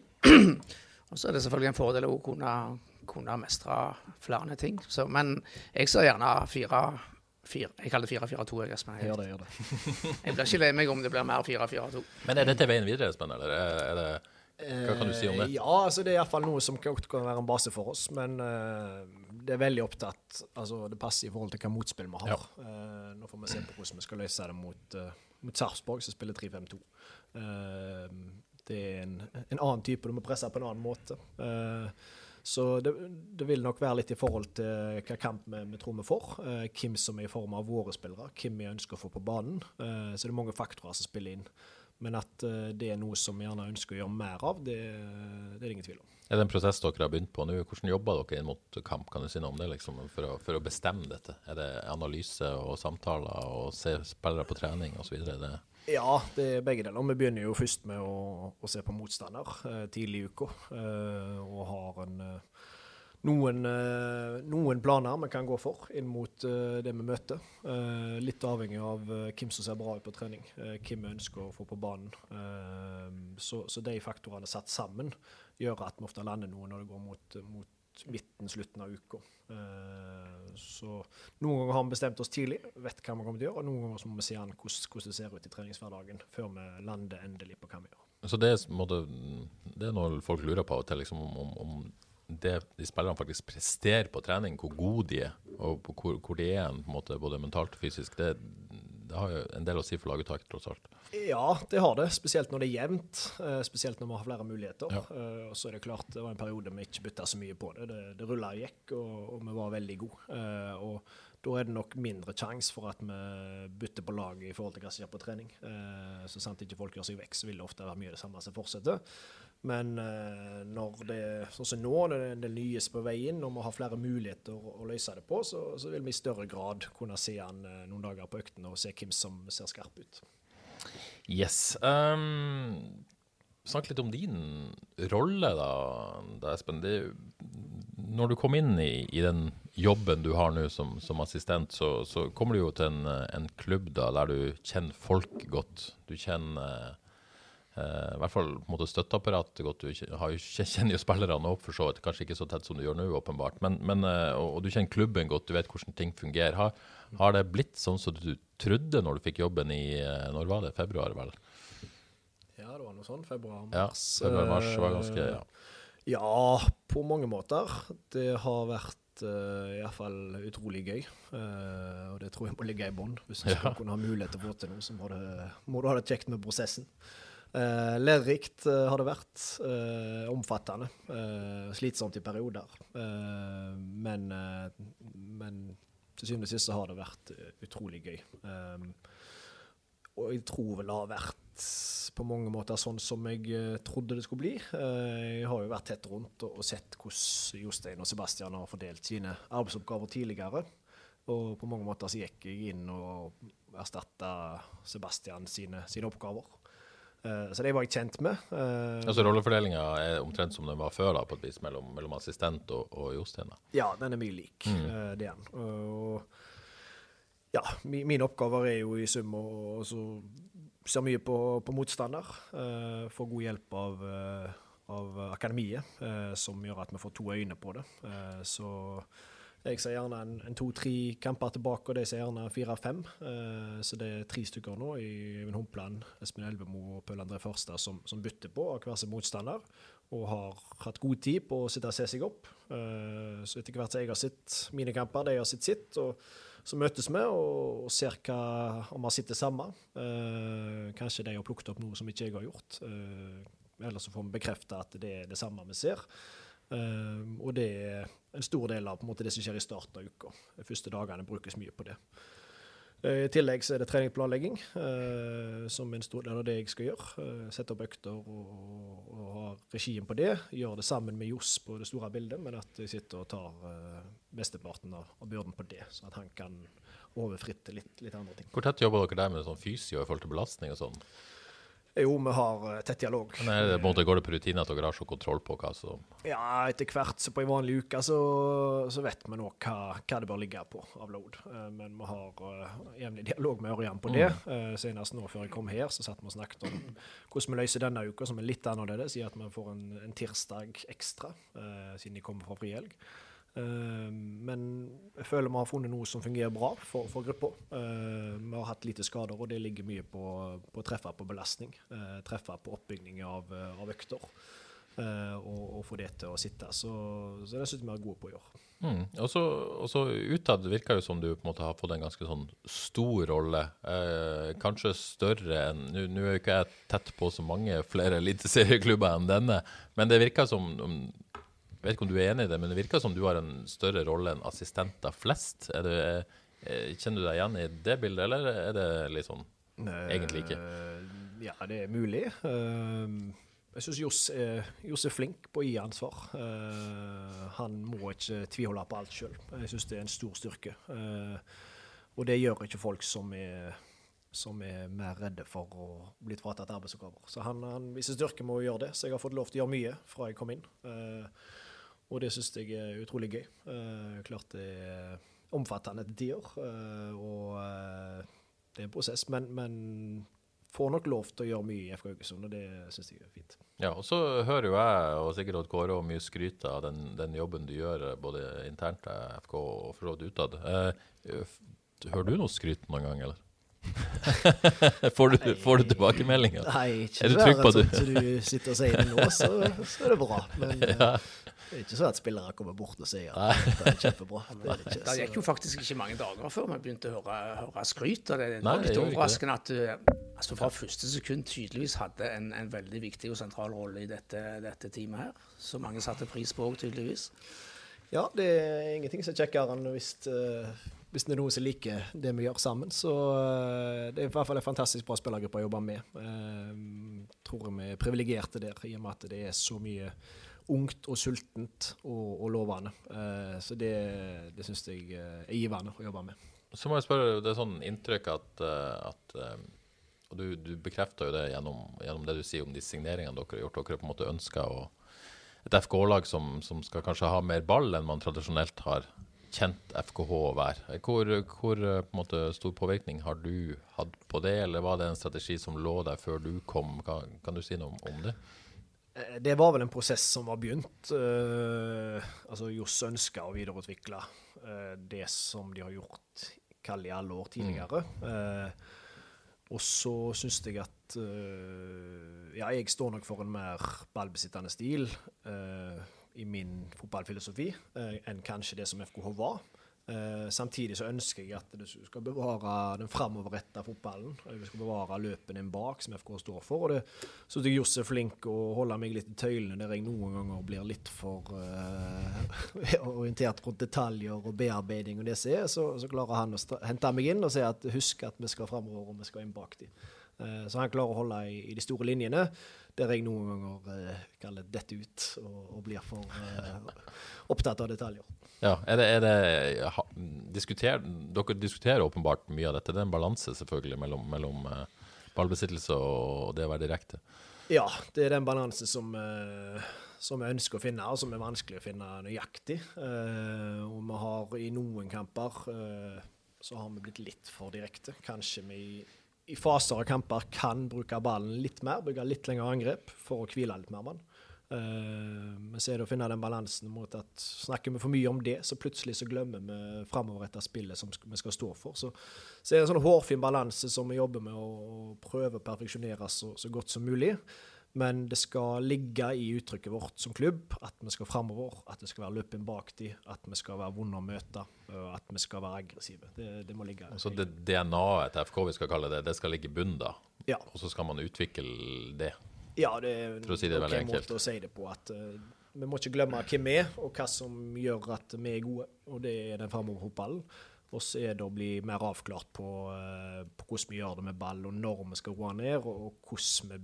[CLEARS THROAT] Og så er det selvfølgelig en fordel å kunne, kunne mestre flere ting. Så, men jeg ser gjerne 4 4, jeg kaller det 4-4-2. jeg, Espen.
Gjør det, gjør det. [LAUGHS]
jeg blir ikke lei meg om det blir mer 4-4-2.
Men er dette veien videre, Espen? Eller er det hva kan du si om det?
Eh, ja, altså Det er iallfall noe som kan være en base for oss. Men uh, det er veldig opptatt altså Det passer i forhold til hva motspill vi har. Ja. Uh, nå får vi se på hvordan vi skal løse det mot, uh, mot Sarpsborg, som spiller 3-5-2. det er en, en, annen type, du må presse på en annen måte. så det, det, vil nok være litt i forhold til hva kamp vi, vi tror vi får. hvem som er i form av våre spillere, hvem vi ønsker å få på banen. så det er mange faktorer som spiller inn. Men at uh, det er noe som vi gjerne ønsker å gjøre mer av, det, det, er det ingen tvil om.
Er det en prosess dere har begynt på nå? Hvordan jobber dere inn mot kamp kan du si noe om det, liksom, for, å, for å bestemme dette? Er det analyse og samtaler og se spillere på trening osv.?
Ja, det er begge deler. Vi begynner jo først med å, å se på motstander eh, tidlig i uka, Eh, og har en eh, noen, planer vi kan gå for inn mot uh, det vi møter. Uh, litt avhengig av hvem som ser bra ut på trening, hvem vi ønsker å få på banen. Så, så, de faktorene satt sammen gjør at vi ofte lander noe når det går mot, mot midten, slutten av uka. så noen ganger har vi bestemt oss tidlig, vet hva vi kommer til å gjøre, og noen ganger må vi se an hvordan, det ser ut i treningshverdagen før vi lander endelig på hva vi gjør.
Så det, måtte, det er noe folk lurer på av til, liksom, om, om det de spillerne faktisk presterer på trening, hvor gode de er, og hvor, hvor de er på en, måte, både mentalt og fysisk, det, det, har jo en del å si for laguttaket, tross alt.
Ja, det har det. Spesielt når det er jevnt. Uh, spesielt når vi har flere muligheter. Ja. Uh, og så er Det klart, det var en periode vi ikke bytta så mye på det. Det, det rulla og gikk, og, og, vi var veldig gode. Uh, og da er det nok mindre sjanse for at vi bytter på laget i forhold til hva som skjer på trening. så sant ikke folk gjør seg vekk, så vil det ofte være mye det samme som fortsetter. Men uh, når det sånn som nå, når det det nyes på veien, når vi har flere muligheter å, å løse det på, så, så, vil vi i større grad kunne se han uh, noen dager på øktene og se hvem som ser skarp ut.
Yes. Um, Snakk litt om din rolle, da, Espen. Det, når du kom inn i, i, den jobben du har nå som, som assistent, så, så, kommer du jo til en, en, klubb da, der du kjenner folk godt. Du kjenner I hvert fall på en måte støtteapparatet godt. Du har, kjenner jo spillerne opp, for så vidt. Kanskje ikke så tett som du gjør nå, åpenbart. Men, men uh, og, du kjenner klubben godt, du vet hvordan ting fungerer. Har, har, det blitt sånn som du trodde når du fikk jobben i uh, Når var det? Februar, vel?
Ja, det var noe sånn. Februar-mars.
Ja, februar-mars var ganske ja.
ja, på mange måter. Det har vært uh, iallfall utrolig gøy. Uh, og det tror jeg må ligge i bånn. Hvis du ja. skal kunne ha mulighet til å få til noe, så må, det, må du ha det kjekt med prosessen. Uh, lærerikt uh, har det vært. Uh, omfattende. slitsomt i perioder. men, men til syvende og sist har det vært utrolig gøy. og jeg tror vel det har vært på mange måter sånn som jeg trodde det skulle bli. jeg har jo vært tett rundt og, og sett hvordan Jostein og Sebastian har fordelt sine arbeidsoppgaver tidligere. Og på mange måter så gikk jeg inn og erstatta Sebastian sine, sine oppgaver. Uh, så det var jeg kjent med.
Uh, altså Rollefordelinga er omtrent som den var før, da, på et vis, mellom, mellom assistent og, og Jostein?
Ja, den er mye lik. Mm. Uh, er den. ja, mi, mine oppgaver er jo i sum å se mye på, på motstander. få god hjelp av, av akademiet, som gjør at vi får to øyne på det. så jeg ser gjerne en, en to-tre kamper tilbake, og de ser gjerne fire-fem. Uh, så det er tre stykker nå i Even Humpland, Espen Elvemo og Pøl André Førstad som, som, bytter på av hver sin motstander. Og har hatt god tid på å sitte og se seg opp. Uh, så etter hvert som jeg har sett mine kamper, de har sett sitt. og så møtes vi og, ser hva, om vi det samme. Uh, kanskje de har plukket opp noe som ikke jeg har gjort. eller så får vi bekrefte at det er det samme vi ser. Uh, og det er en stor del av måte, det som skjer i starten av uka. De første dagene brukes mye på det. Uh, I tillegg så er det treningsplanlegging, eh, som en stor del av det jeg skal gjøre. sette opp økter og, og, ha regien på det. Gjøre det sammen med Johs på det store bildet, men at jeg sitter og tar mesteparten av, av, byrden på det, så at han kan overfritte litt, litt, andre ting.
Hvor tett jobber dere der med sånn fysio i forhold til belastning og sånn?
Jo, vi har uh, tett dialog.
Men det, på en måte, Går det på rutine at dere har så kontroll på hva som
Ja, etter hvert så på en vanlig uke så, så vet vi nå hva, hva, det bør ligge på av load. Uh, men vi har uh, jevnlig dialog med Ørjan på det. Uh, senest nå før jeg kom her, så satt vi og snakket om hvordan vi løser denne uka, som er litt annerledes, i at vi får en, en tirsdag ekstra, siden de kommer fra frihelg. Uh, men jeg føler vi har funnet noe som fungerer bra for, for gruppa. Uh, vi har hatt lite skader, og det ligger mye på, på treffe på belastning. Uh, treffe på oppbygging av, av økter. Og, og, få det til å sitte. Så, så det syns vi er gode på å gjøre.
Mm. Og så utad virker det som du på en måte har fått en ganske sånn stor rolle. kanskje større enn Nå er jo ikke jeg tett på så mange flere eliteserieklubber enn denne, men det virker som vet ikke om du er enig i det, men det virker som du har en større rolle enn assistenter flest. Det, eh, kjenner du deg igjen i det bildet, eller er det litt sånn egentlig ikke?
Ja, det er mulig. Ehm, jeg syns Johs, Johs, er flink på å gi ansvar. Han må ikke tviholde på alt sjøl. Jeg syns det er en stor styrke. Og det gjør ikke folk som er, som er mer redde for å bli fratatt arbeidsoppgaver. Så han, han viser styrke med å gjøre det, så jeg har fått lov til å gjøre mye fra jeg kom inn. Uh, og det syns jeg er utrolig gøy. Uh, klart det er omfattende til tider, uh, og uh, det er en prosess. Men, men, får nok lov til å gjøre mye i FK Haugesund, og det syns jeg er fint.
Ja, og så hører jo jeg og sikkert Odd Kåre og mye skryt av den, den, jobben du gjør både internt til FK og for vidt utad. hører du noe skryt noen gang, eller? [LAUGHS] får, du, får, du, tilbakemeldinger?
Nei, ikke er du trygg på at du... Sånn du sitter og sier det nå, så, så er det bra. Men [LAUGHS] ja. Det er ikke sånn at spillere kommer bort og sier at det er kjempebra. [LAUGHS]
Det, er det, gikk jo faktisk ikke mange dager før vi begynte å høre, høre skryt. Og det, er litt overraskende at du altså fra første sekund tydeligvis hadde en, en veldig viktig og sentral rolle i dette, dette teamet her. Så mange satte pris på òg, tydeligvis.
Ja, det er ingenting som er kjekkere enn hvis, uh, hvis det er noen som liker det vi gjør sammen. Så uh, det er i hvert fall en fantastisk bra spillergruppe å jobbe med. Uh, tror vi er privilegerte der, i og med at det er så mye ungt og sultent og, og lovende. Eh, så det, det syns jeg eh, er givende å jobbe med.
Så må jeg spørre, Det er sånn inntrykk at, eh, at og du, du bekrefter jo det gjennom, gjennom, det du sier om de signeringene dere har gjort. Dere på en måte ønsker å, et FK-lag som, som, skal kanskje ha mer ball enn man tradisjonelt har kjent FKH å være. Hvor, hvor måte, stor påvirkning har du hatt på det, eller var det en strategi som lå der før du kom? Kan, kan du si noe om det?
Eh, det var vel en prosess som var begynt. Uh, altså Johs ønska å videreutvikle uh, det som de har gjort kall i alle år tidligere. Mm. Uh, og så syns jeg at Ja, jeg står nok for en mer ballbesittende stil i min fotballfilosofi enn kanskje det som FKH var. Uh, samtidig så ønsker jeg at du skal bevare den framoverretta fotballen. Du skal bevare løpene inn bak, som FK står for. Og det syns jeg Johs er flink å holde meg litt i tøylene, der jeg noen ganger blir litt for uh, [LAUGHS] orientert rundt detaljer og bearbeiding og det som er. Så, så, klarer han å hente meg inn og si at husk at vi skal framover og vi skal inn bak dem. Uh, så han klarer å holde i, i de store linjene der jeg noen ganger eh, kaller dette ut og, og, blir for eh, opptatt av detaljer.
Ja, er det, er det ha, diskuter, Dere diskuterer åpenbart mye av dette. Det er en balanse selvfølgelig mellom, mellom eh, ballbesittelse og det å være direkte?
Ja, det er den balansen som, eh, som jeg ønsker å finne, og som er vanskelig å finne nøyaktig. Eh, og vi har i noen kamper så har vi blitt litt for direkte. Kanskje vi i faser av kamper kan bruke ballen litt mer, bygge litt lengre angrep for å hvile litt mer mann. Uh, men så er det å finne den balansen mot at snakker vi for mye om det, så plutselig så glemmer vi framoverretta spillet som vi skal stå for. Så, så er det en sånn hårfin balanse som vi jobber med å, prøve å perfeksjonere så, så godt som mulig. Men det skal ligge i uttrykket vårt som klubb at vi skal framover, at det skal være løping bak de, at vi skal være vonde å møte, at vi skal være aggressive. Det, det må ligge.
Så det DNA-et til FK vi skal kalle det, det skal ligge i bunnen da?
Ja.
Og så skal man utvikle det?
Ja, det er
en si enkelt.
måte å si det på. at uh, Vi må ikke glemme hvem vi er, og hva som gjør at vi er gode. Og det er den framoverfotballen. Og så er det å bli mer avklart på, uh, på, hvordan vi gjør det med ball, og når vi skal roe ned, og, og hvordan vi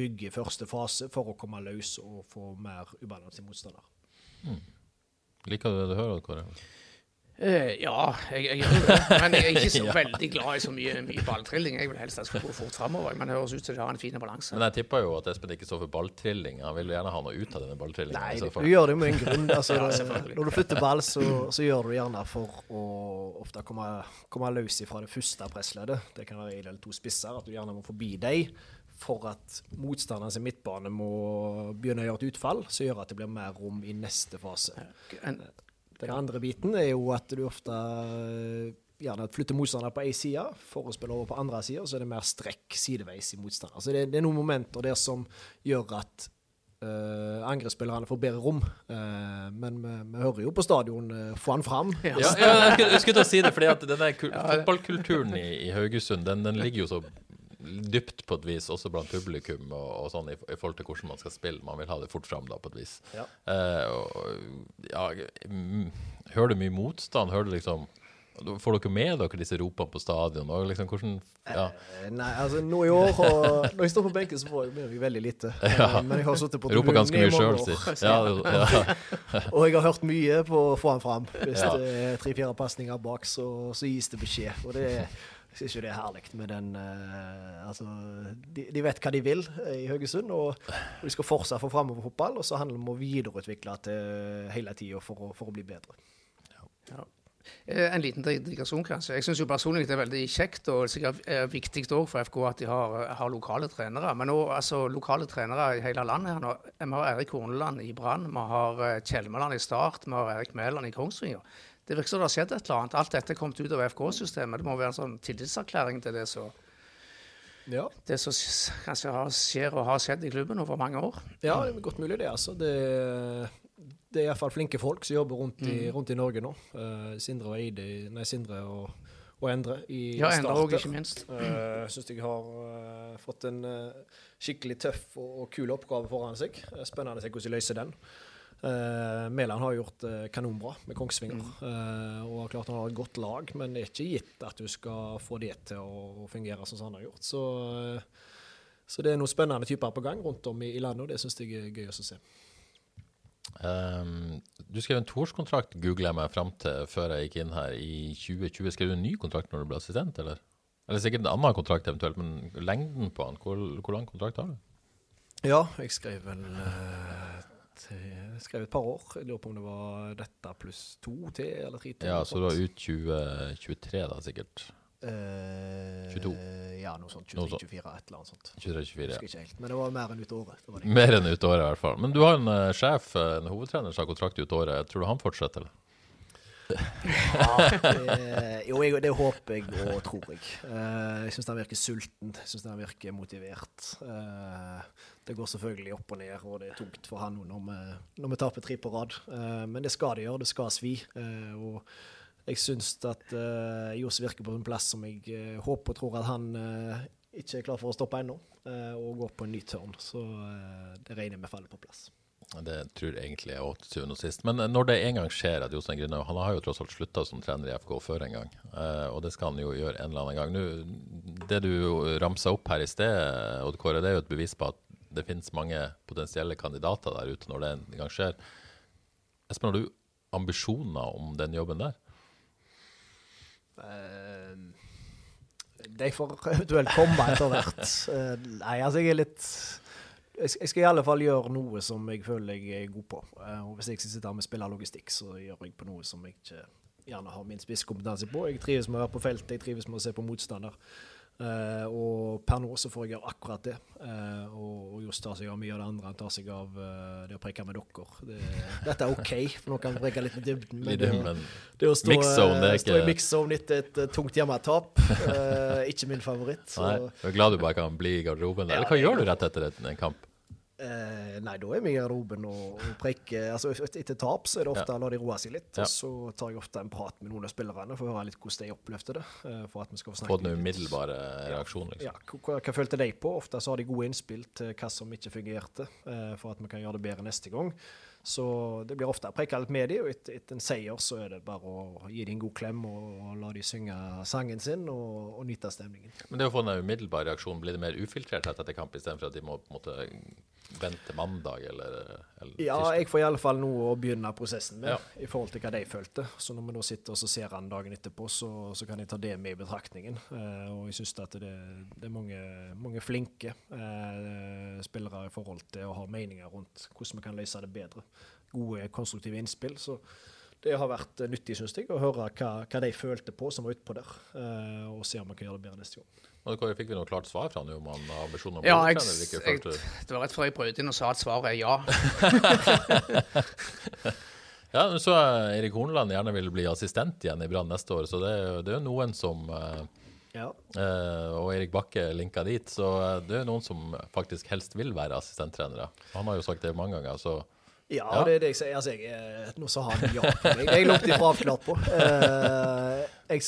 bygger første fase for å komme løs og få mer ubalanse i motstander.
Mm. Liker du det du hører, Kåre?
Uh, ja, jeg, jeg, gjør det. Men jeg er ikke så [LAUGHS] ja. veldig glad i så mye, mye balltrilling. Jeg vil helst at det skal gå fort framover. Men det høres ut til de har en fin balanse.
Men jeg tipper jo at Espen ikke står for balltrilling. Han vil jo gjerne ha noe ut av denne balltrillingen.
Nei, du gjør det med en grunn. [LAUGHS] Altså, ja, når du flytter ball, så, så, gjør du gjerne for å ofte komme, komme løs fra det første pressleddet. Det kan være en eller to spisser, at du gjerne må forbi deg for at motstanderen sin midtbane må begynne å gjøre et utfall, som gjør at det blir mer rom i neste fase. Den andre biten er jo at du ofte eh, gjerne flytter motstander på én side for å spille over på andre sida, så er det mer strekk sideveis i motstander. Så det, det er noen momenter der som gjør at Uh, angrepsspillerne får bedre rom. Uh, men vi, vi, hører jo på stadion uh, få han fram.
Ja, ja jeg, skulle, jeg skulle til å si det, fordi at denne fotballkulturen i, i Haugesund den, den, ligger jo så dypt på et vis, også blant publikum og, og sånn i, i, forhold til hvordan man skal spille. Man vil ha det fort fram da, på et vis. Ja. Uh, og, ja, hører du mye motstand? Hører du liksom Får dere med dere disse ropene på stadion? Liksom, hvordan,
ja. eh, nei, altså nå i år og, Når jeg står på benken, så får jeg med veldig lite. [LAUGHS] Ja. Eh, men jeg har sittet på
Roper ganske mye sjøl, si. Ja, [LAUGHS]
og jeg har hørt mye på å få han fram. Hvis det er tre-fire pasninger bak, så, så, gis det beskjed. Og det er jeg syns jo det er herlig med den uh, Altså, de, de, vet hva de vil i Haugesund, og, og de skal fortsatt få framover fotball. Og så handler det om å videreutvikle til hele tida for, for, å bli bedre.
Ja. Eh, en liten digresjon, kanskje. Jeg syns personlig det er veldig kjekt og sikkert er viktig for FK at de har, har lokale trenere. Men òg altså, lokale trenere i hele landet. her nå. Vi har Erik Horneland i Brann, vi har eh, Kjelmeland i Start, vi har Erik Mæland i Kongsvinger. Det virker som det har skjedd et eller annet. Alt dette er kommet ut av FK-systemet. Det må være en sånn tillitserklæring til det som ja. Det som kanskje har, skjer og har skjedd i klubben over mange år.
Ja, det er godt mulig det. altså. Det det er iallfall flinke folk som jobber rundt i, mm. rundt i Norge nå. Uh, Sindre og Eide, nei, Sindre og, og Endre i
Ja, Endre òg, ikke minst.
Uh, synes Syns jeg har uh, fått en skikkelig tøff og, og, kul oppgave foran seg. spennende å se hvordan de løser den. Mæland har gjort kanonbra med Kongsvinger. Mm. og klart han har et godt lag, men det er ikke gitt at du skal få det til å, fungere som han har gjort. Så, så det er noen spennende typer på gang rundt om i, i landet, og det syns jeg er gøy å se.
Um, du skrev en toårskontrakt, googla jeg meg fram til før jeg gikk inn her, i 2020. Skrev du en ny kontrakt når du ble assistent, eller? Eller sikkert en annen kontrakt eventuelt, men lengden på den, hvor, hvor lang kontrakt har du?
Ja, jeg skrev vel eh, jeg skrev et par år. Jeg lurer på om det var dette pluss to til, eller tre til.
Ja, så du var ut 2023 da, sikkert.
Eh,
22.
Ja, noe sånt.
Noe sånt.
23-24, et eller annet sånt.
23-24,
Husker
ja.
ikke helt. Men det var mer enn ut året. Det det.
Mer enn ut året, i hvert fall. Men du har en uh, sjef, en hovedtrener, som har kontrakt ut året. Tror du han fortsetter, eller?
det, jo, jeg, det håper jeg og tror jeg. Uh, jeg syns han virker sulten. Jeg syns han virker motivert. Uh, det går selvfølgelig opp og ned, og det er tungt for han nå når vi, når vi taper tre på rad. Uh, men det skal det gjøre. Det skal svi. Eh, og jeg syns at uh, Johs virker på en plass som jeg uh, håper og tror at han uh, ikke er klar for å stoppe ennå, og går på en ny tørn. Så det regner jeg med faller på plass.
Det tror jeg egentlig jeg òg, til syvende og sist. Men når det en gang skjer at Jostein Grinaud Han har jo tross alt slutta som trener i FK før en gang, og det skal han jo gjøre en eller annen gang. Nå, det du ramsa opp her i sted, Odd Kåre, det er jo et bevis på at det finnes mange potensielle kandidater der ute når det en gang skjer. Espen, har du ambisjoner om den jobben der?
Eh, de får eventuelt komme etter hvert. Eh, nei, altså jeg er litt jeg skal i alle fall gjøre noe som jeg føler jeg er god på. Eh, og hvis jeg skal sitte her med spillerlogistikk, så gjør jeg på noe som jeg ikke gjerne har min spisskompetanse på. Jeg trives med å være på feltet, jeg trives med å se på motstander. Eh, og per nå så får jeg gjøre akkurat det. Uh, og, og Johs tar seg av mye av det andre. Han tar seg av uh, det å preke med dere. Det, dette er OK, for nå kan vi preke litt i dybden.
Men
det det å stå,
Mixzone, det
stå i mixzone etter et tungt hjemmetap, ikke min favoritt. Så,
Nei, jeg er glad du bare kan bli i garderoben. Eller hva gjør du rett etter en kamp?
Eh, nei, da er vi i garderoben og, og preker. Altså, etter tap så er det ofte
Ja.
la de roe seg litt.
Ja.
Og så tar jeg ofte en prat med noen av spillerne for å høre litt hvordan de opplevde det. eh, for at vi skal få
Få
snakke
den umiddelbare reaksjonen,
Ja,
liksom.
hva, hva følte de på? Ofte så har de gode innspill til hva som ikke fungerte, eh, for at vi kan gjøre det bedre neste gang. Så det blir ofte preka litt med dem, og etter, et en seier så er det bare å gi dem en god klem og, og la dem synge sangen sin og, og nyte stemningen.
Men det å få den umiddelbare reaksjonen, blir det mer ufiltrert etter kamp, istedenfor at de må på en måte vente mandag eller, eller
Ja, jeg får i alle fall noe å begynne prosessen med
Ja.
i forhold til hva de følte. Så når vi da sitter og så ser han dagen etterpå, så, så kan jeg ta det med i betraktningen. Eh, og jeg syns at det, det er mange, mange flinke eh, spillere i forhold til å ha meninger rundt hvordan vi kan løse det bedre. Gode, konstruktive innspill. Så det har vært eh, nyttig, syns jeg, å høre hva, hva de følte på som var utpå der, eh, og se om vi kan gjøre det bedre neste gang.
Og Kåre, Fikk vi noe klart svar fra han om han har ambisjoner om å
Ja, jeg,
trener eller ikke?
jeg, det var rett før jeg brøt inn og sa at svaret er ja. [LAUGHS]
Ja, nå så Erik Horneland gjerne vil bli assistent igjen i Brann neste år, så det det er jo noen som eh,
Ja.
Uh, Og Erik Bakke linka dit, så det er noen som faktisk helst vil være assistenttrenere. Han har jo sagt det mange ganger, så
Ja,
Ja.
det er det jeg sier. Altså, jeg, eh, nå sa han ja på meg. Jeg lot ifra avklart på. Eh, jeg,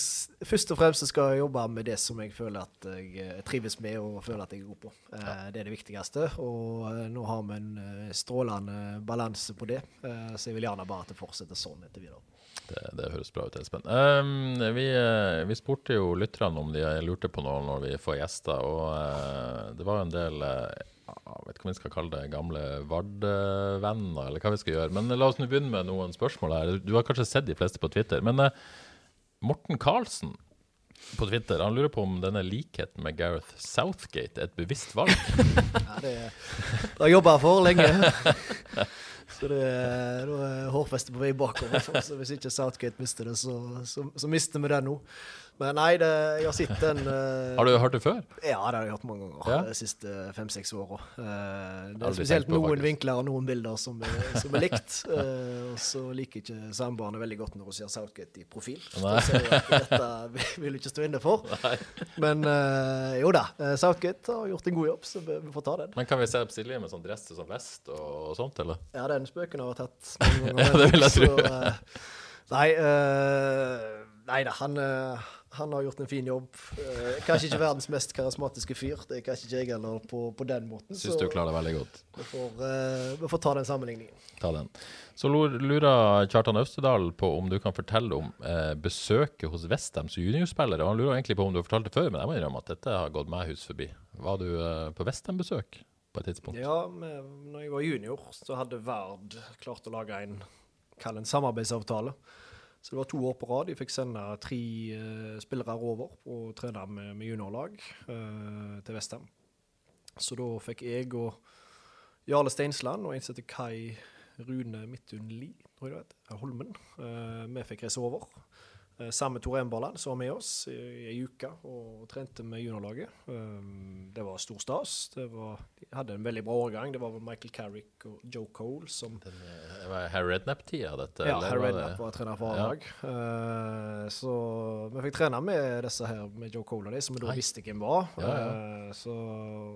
først og fremst skal jeg jobbe med det som jeg føler at jeg eh, trives med og føler at jeg er god på. Eh, Det er det viktigste. Og eh, nå har vi en strålende balanse på det, eh, så jeg vil gjerne bare at det fortsetter sånn etter videre.
det, det høres bra ut, Espen. Um, vi, vi spurte jo lytterne om de lurte på noe når vi får gjester, og uh, det var en del eh, jeg vet ikke om vi skal kalle det gamle Vard-venner, eller hva vi skal gjøre. Men la oss nå begynne med noen spørsmål her. Du har kanskje sett de fleste på Twitter. Men eh, Morten Karlsen på Twitter han lurer på om denne likheten med Gareth Southgate er et bevisst valg. [LAUGHS]
Ja, det, det har jobba for lenge. [LAUGHS] Så det, da er hårfestet på vei bakover. Så hvis ikke Southgate mister det, så, så, så mister vi det nå. Men nei, det, jeg har sett den uh,
Har du hørt det før?
Ja, det har jeg hørt mange ganger
Ja.
de siste fem-seks åra. Uh, det er spesielt
på,
noen
faktisk.
vinkler og noen bilder som er, som er likt. Uh, og så liker ikke samboerne veldig godt når hun ser Southgate i profil.
Nei.
Da ser jeg at dette vil ikke stå inne for. Men eh, jo da, eh, Southgate har gjort en god jobb, så vi vi får ta den.
Men kan vi se Silje med sånn dress og sånn vest og, og sånt, eller?
Ja, den spøken har jeg tatt mange ganger. [LAUGHS]
Ja, det vil jeg tro.
eh, nei, eh, nei da, han, eh, han har gjort en fin jobb. Eh, kanskje ikke verdens mest karismatiske fyr, det er kanskje ikke jeg heller på, på den måten.
Syns du klarer det veldig godt.
vi får, eh, vi får ta den sammenligningen.
Ta den. Så lurer Kjartan Øvstedal på om du kan fortelle om eh, besøket hos Vesthems juniorspillere. Han lurer egentlig på om du har fortalt det før, men jeg må innrømme at dette har gått meg hus forbi. Var du eh, på Vestheim-besøk på et tidspunkt?
Ja, med, når jeg var junior, så hadde Verd klart å lage en, en samarbeidsavtale Så det var to år på rad. De fikk sende tre uh, spillere over og trene med, med juniorlag uh, til Vestheim. Så da fikk jeg og Jarle Steinsland og en som heter Kai Rune Midtun Lie, tror jeg det heter, Holmen, uh, vi fikk reise over. Eh, Samme Tor Emberland som var med oss i ei uke og trente med juniorlaget. Um, det var stor stas. Det var, de hadde en veldig bra årgang. Det var Michael Carrick og Joe Cole som
Den, eh, det var Harry Redknapp-tida, dette?
Ja, Harry
var
Redknapp var trener for
Ja.
A-lag. Uh, så vi fikk trene med disse her, med Joe Cole og de, som vi da
Hei.
visste hvem var.
Ja, ja.
Uh, så,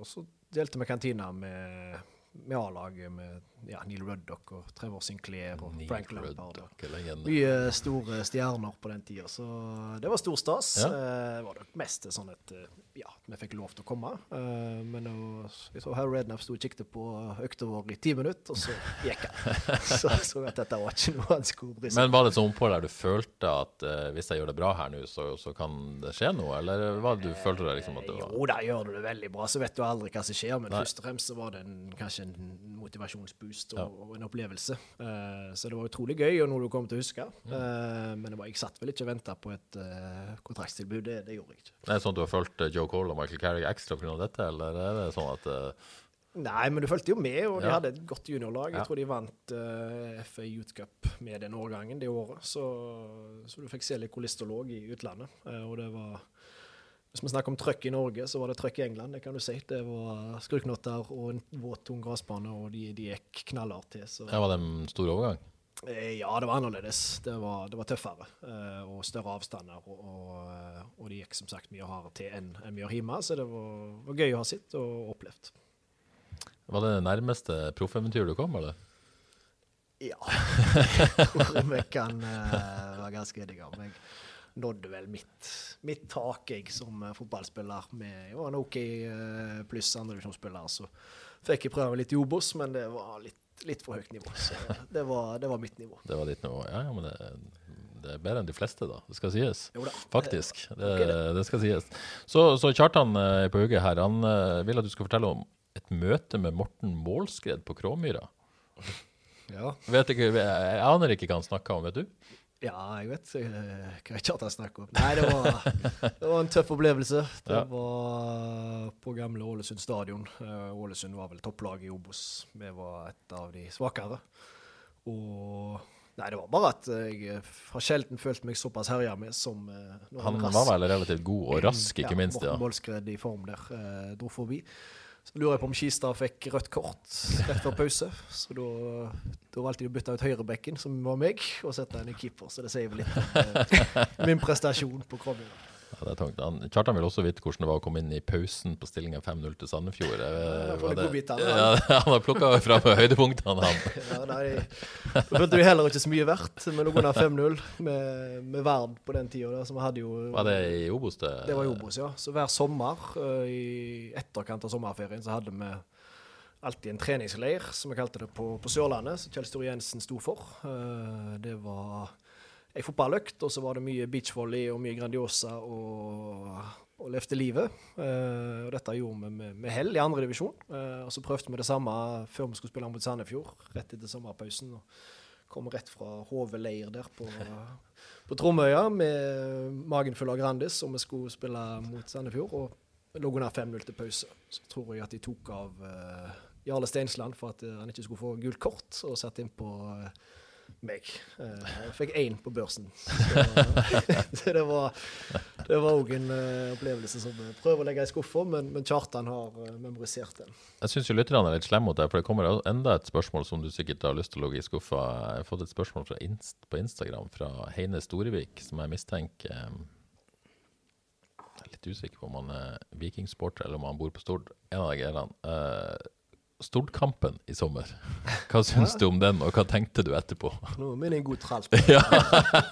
så delte vi kantina med, med A-laget, med ja, Neil Ruddock og Trevor Sinclair og
Neil
Frank Lampard. og Mye store stjerner på den tida, så det var stor stas.
Ja.
Eh, Det var nok mest sånn at eh, ja, vi fikk lov til å komme. Eh, Men vi jeg så Harry Rednapp sto og kikket på økta vår i ti minutter, og så gikk han. [LAUGHS] Så så at dette var ikke noe han skulle bry seg
Men var det sånn på der du følte at eh, hvis jeg gjør det bra her nå, så, så kan det skje noe? Eller hva du følte du liksom at det var
Jo da, gjør du det veldig bra, så vet du aldri hva som skjer. Men
Nei.
først og fremst så var det en, kanskje en motivasjonsboost og,
Ja.
og en opplevelse. Uh, så det var utrolig gøy, og noe du kommer til å huske. Eh, men det var, jeg satt vel ikke og venta på et uh, kontraktstilbud, det, det gjorde jeg ikke.
Er det sånn at du har fulgt Joe Cole og Michael Carrick ekstra pga. dette, eller er det sånn at
Nei, men du fulgte jo med, og de
Ja.
hadde et godt juniorlag. Jeg
Ja.
tror de vant uh, FA Youth Cup med den årgangen det året. Så, så du fikk se litt kolistolog lå i utlandet. Uh, og det var Hvis vi snakker om trøkk i Norge, så var det trøkk i England, det kan du si. Det var skruknotter og en våt, tung gressbane, og de, de gikk knallhardt til. Så
ja, Var det en stor overgang?
Eh, Ja, det var annerledes. Det var, det var tøffere eh, og større avstander. Og, og, eh, og det gikk som sagt mye hardere til enn en vi gjør hjemme, så det var, var gøy å ha sett og opplevd.
Var det det nærmeste proffeventyret du kom, eller?
Ja, [LAUGHS] jeg tror vi kan uh, være ganske enige om. Jeg nådde vel mitt, mitt tak, jeg, som eh, fotballspiller. Med jo, en OK uh, pluss andredivisjonsspiller. Så fikk jeg prøve litt i Obos, men det var litt, litt for høyt nivå. Så det var, det var mitt nivå. [LAUGHS]
Det var ditt nivå? Ja, ja, men det, det er bedre enn de fleste, da. Det skal sies.
Jo da.
Faktisk. Det,
det.
det skal sies. Så, så Kjartan er på hugget her, han eh, vil at du skal fortelle om et møte med Morten Målskred på Kråmyra.
Ja.
Vet ikke, jeg, aner ikke hva han snakker om, vet du?
Ja, jeg vet eh, hva har snakker om. Nei, det var, [LAUGHS] det var en tøff opplevelse. Det
Ja.
var på gamle Ålesund stadion. Eh, Ålesund var vel topplaget i Obos. Vi var et av de svakere. Og Nei, det var bare at jeg har sjelden følt meg såpass herja med som eh,
Han var vel relativt god og rask, ikke minst.
Morten
ja.
Målskred i form der eh, dro forbi. Så lurer jeg på om Skistad fikk rødt kort rett før pause. Så da, valgte de å bytte ut høyrebekken, som var meg, og sette en i keeper. Så det sier vel litt om eh, min prestasjon på Kråmyra.
Ja, det er tungt. Han, Kjartan vil også vite hvordan det var å komme inn i pausen på stillinga 5-0 til Sandefjord. Det
det
det-
han,
ja, [LAUGHS] han har plukka fram høydepunktene, han. [LAUGHS]
Ja, nei, følte vi heller ikke så mye verdt med noen av 5-0 med, med Verd på den tida. Så hadde jo
Var det i Obos? Det,
Det var i Obos, ja. Så hver sommer eh, i etterkant av sommerferien så hadde vi alltid en treningsleir, som vi kalte det, på, på Sørlandet, som Kjell Store Jensen sto for. Eh, det var ei fotballøkt, og så var det mye beachvolley og mye Grandiosa og, og levde livet. Uh, og dette gjorde vi med, med hell i andredivisjon. Uh, og så prøvde vi det samme før vi skulle spille mot Sandefjord, rett etter sommerpausen. og Kom rett fra HV leir der på, [LAUGHS] på Tromøya med magen full av Grandis, og vi skulle spille mot Sandefjord. Og lå under 5-0 til pause. Så tror jeg at de tok av uh, Jarle Steinsland for at eh, han ikke skulle få gult kort, og satte inn på eh, meg. Eh, jeg fikk én på børsen. Så, det var [LAUGHS] det var òg en eh, opplevelse som jeg prøver å legge i skuffa, men, men Kjartan har eh, memorisert den.
Jeg syns lytterne er litt slemme mot deg, for det kommer enda et spørsmål som du sikkert har lyst til å ligge i skuffa. Jeg har fått et spørsmål inst på Instagram fra Heine Storevik, som jeg mistenker Jeg er litt usikker på om han er vikingsporter eller om han bor på Stord. En av de greiene. Uh, Stordkampen i sommer. Hva syns du om den, og hva tenkte du etterpå?
Nå er vi en god tralt. [LAUGHS]
ja,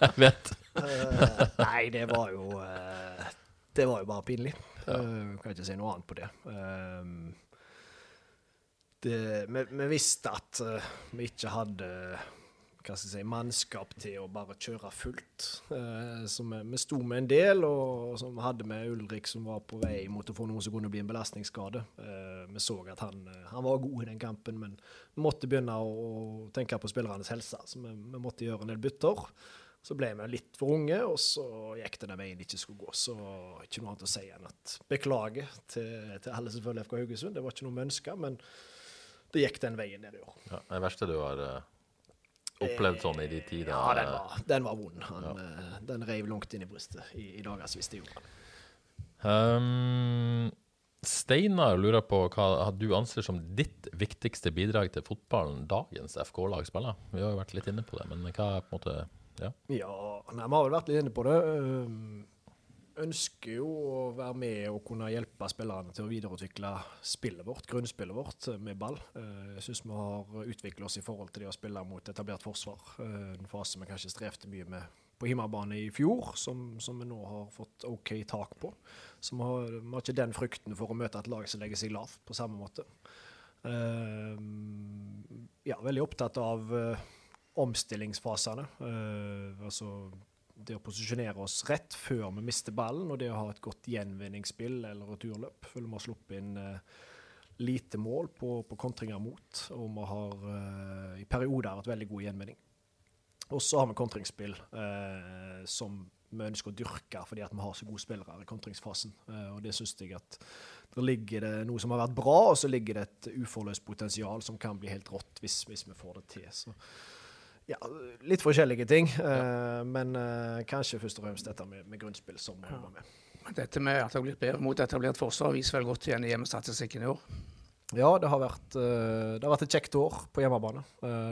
jeg vet.
uh, nei, det var jo uh, Det var jo bare pinlig. Eh, kan ikke si noe annet på det. Uh, det vi, vi visste at vi ikke hadde hva skal jeg si, mannskap til å bare kjøre fullt. Eh, så vi, vi sto med en del, og som hadde med Ulrik som var på vei mot å få noe som kunne bli en belastningsskade. Eh, vi så at han, eh, han var god i den kampen, men vi måtte begynne å, tenke på spillernes helse. Så vi, vi måtte gjøre en del bytter. Så ble vi litt for unge, og så gikk det den veien det ikke skulle gå. Så ikke noe annet å si enn at beklager til, til alle selvfølgelig FK Haugesund. Det var ikke noe vi ønska, men det gikk den veien der i år.
Ja, det verste du har opplevd sånn i de tider?
Ja, den var, den var vond. Han, ja. uh, den reiv langt inn i brystet i, i dagens gjorde han.
Um, Steinar lurer på hva du anser som ditt viktigste bidrag til fotballen dagens FK-lag spiller. Vi har jo vært litt inne på det, men hva er på en måte Ja,
ja nei, vi har vel vært litt inne på det. Ønsker jo å være med og kunne hjelpe spillerne til å videreutvikle spillet vårt, grunnspillet vårt med ball. Jeg syns vi har utviklet oss i forhold til det å spille mot etablert forsvar. En fase vi kanskje strevde mye med på hjemmebane i fjor, som, som, vi nå har fått OK tak på. Så vi har, vi har, ikke den frykten for å møte et lag som legger seg lavt på samme måte. Ja, veldig opptatt av omstillingsfasene. Altså det å posisjonere oss rett før vi mister ballen, og det å ha et godt gjenvinningsspill eller returløp. Føler vi har sluppet inn lite mål på, på kontringer mot, og vi har i perioder hatt veldig god gjenvinning. Og så har vi kontringsspill eh, som vi ønsker å dyrke fordi vi har så gode spillere i kontringsfasen. Eh, og det syns jeg at der ligger det noe som har vært bra, og så ligger det et uforløst potensial som kan bli helt rått hvis, hvis vi får det til. Så ja, litt forskjellige ting, eh, men eh, kanskje først og fremst dette med, med grunnspill som vi jobber med.
Dette med at det har blitt bedre mot etablert forsvar viser vel godt igjen i hjemmestatistikken i år.
Ja, det har, vært, uh, det har vært et kjekt år på hjemmebane.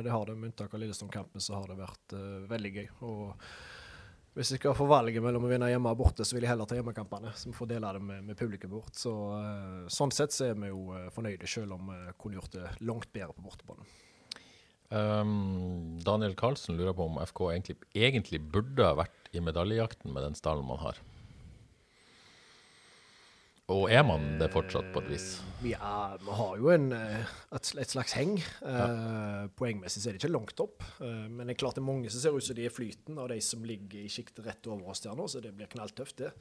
Det har det. Med unntak av Lillestrøm-kampen så har det vært veldig gøy. Og hvis jeg skal få valget mellom å vinne hjemme og borte, så vil jeg heller ta hjemmekampene. Så vi får dele det med, med publikum vårt. Så, sånn sett så er vi jo fornøyde, selv om vi kunne gjort det langt bedre på bortebane.
Um, Daniel Karlsen lurer på om FK egentlig, egentlig burde ha vært i medaljejakten med den stallen man har. Og er man det fortsatt, på et vis?
Ja, vi har jo en, eh, et, slags heng. Ja. Uh, poengmessig er det ikke langt opp. Men det er klart det er mange som ser ut som de er flyten av de som ligger i sjiktet rett over oss der nå, så det blir knalltøft, det.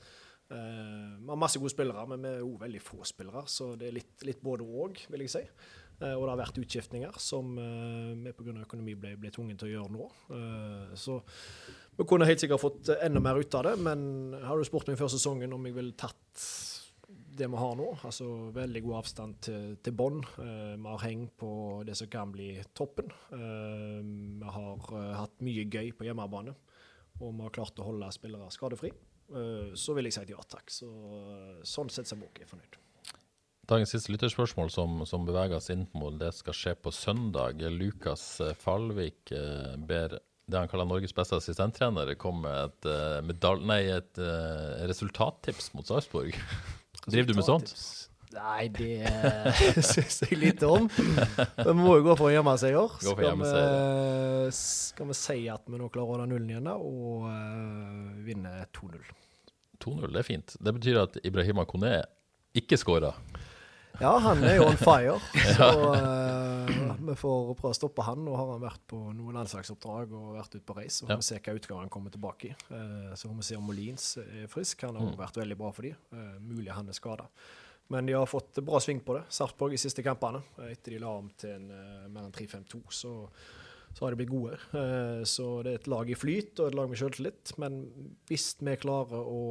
Vi har masse gode spillere, men vi er òg veldig få spillere, så det er litt, litt både òg, vil jeg si. Og det har vært utskiftninger som vi pga. økonomi ble, ble tvunget til å gjøre nå. så vi kunne helt sikkert fått enda mer ut av det, men har du spurt meg før sesongen om jeg ville tatt det vi har nå. Altså veldig god avstand til, til bånn. Vi har heng på det som kan bli toppen. Vi har hatt mye gøy på hjemmebane, og vi har klart å holde spillere skadefri. så vil jeg si ja takk. Så, sånn sett så er jeg fornøyd.
Dagens siste lytterspørsmål som, som beveger oss inn mot det skal skje på søndag. Lukas Falvik ber det han kaller Norges beste assistenttrener, komme med et, medal nei, et resultattips mot Sarpsborg. [LAUGHS] Driver du med sånt?
Nei, det [LAUGHS] syns jeg lite om. Vi må jo gå for en hjemmeseier. Skal, vi, skal vi si at vi nå klarer å holde nullen igjen og uh, vinne 2-0.
2-0, det er fint. Det betyr at Ibrahima Kone ikke skåra.
Ja, han er jo on fire. [LAUGHS] Så uh, vi får prøve å stoppe han. Nå har han vært på noen landslagsoppdrag og vært ute på reis. Og ja. vi se hva utgave han kommer tilbake i. Uh, så får vi se om Molins er frisk. Han har mm. vært veldig bra for dem. Uh, mulig han er skada. Men de har fått bra sving på det. Sarpsborg i siste kampene, etter de la om til en mer enn 3-5-2. Så så har de blitt gode. Eh, så det er et lag i flyt og et lag med selvtillit. Men hvis vi klarer å,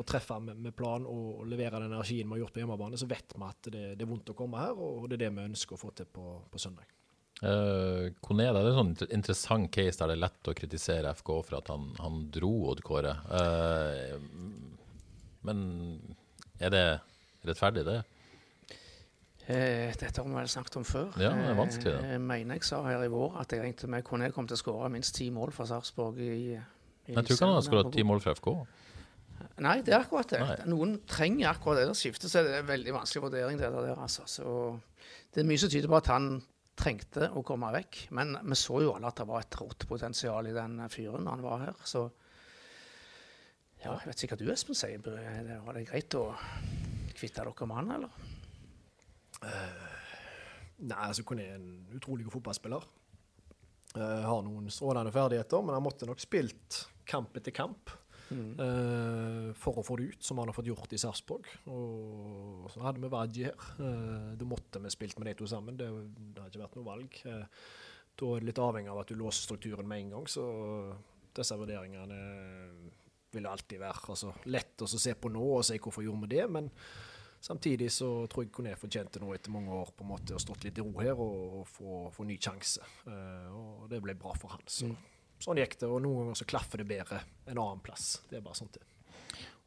å treffe med, med, plan og, levere den energien vi har gjort på hjemmebane, så vet vi at det, det, er vondt å komme her, og det er det vi ønsker å få til på, på søndag.
Uh, Koneda det er en sånn interessant case der det er lett å kritisere FK for at han, han dro Odd Kåre. Uh, men er det rettferdig, det?
Eh, dette har vi vel snakket om før.
Ja, det er vanskelig
det. Eh, jeg mener jeg sa her i vår at jeg regnet med Kone kom til å skåre minst ti mål for Sarpsborg. i,
i Jeg tror ikke han har skåret ti mål for FK.
Nei, det er akkurat det. Nei. Noen trenger akkurat det. Der skiftet, så er det en veldig vanskelig vurdering. det der, altså. Så det er mye som tyder på at han trengte å komme vekk. Men vi så jo alle at det var et rått potensial i den fyren når han var her. Så ja, jeg vet ikke hva du, Espen, sier. Var det greit å kvitte dere med han, eller?
Uh, nei, altså Kone er en utrolig god fotballspiller. Uh, har noen strålende ferdigheter, men han måtte nok spilt kamp etter kamp. Mm. Uh, for å få det ut, som han har fått gjort i Sarpsborg. Og så hadde vi Wadji her. Uh, da måtte vi spilt med de to sammen. Det, det hadde ikke vært noe valg. Da er det litt avhengig av at du låser strukturen med en gang. Så Disse vurderingene vil alltid være altså, lett å se på nå og si hvorfor gjorde vi det, men samtidig så tror jeg Kone fortjente nå etter mange år på en måte å stått litt i ro her og, få, få ny sjanse. Uh, og det ble bra for han. Så, mm. Sånn gikk det, og noen ganger så klaffer det bedre en annen plass. Det er bare sånn det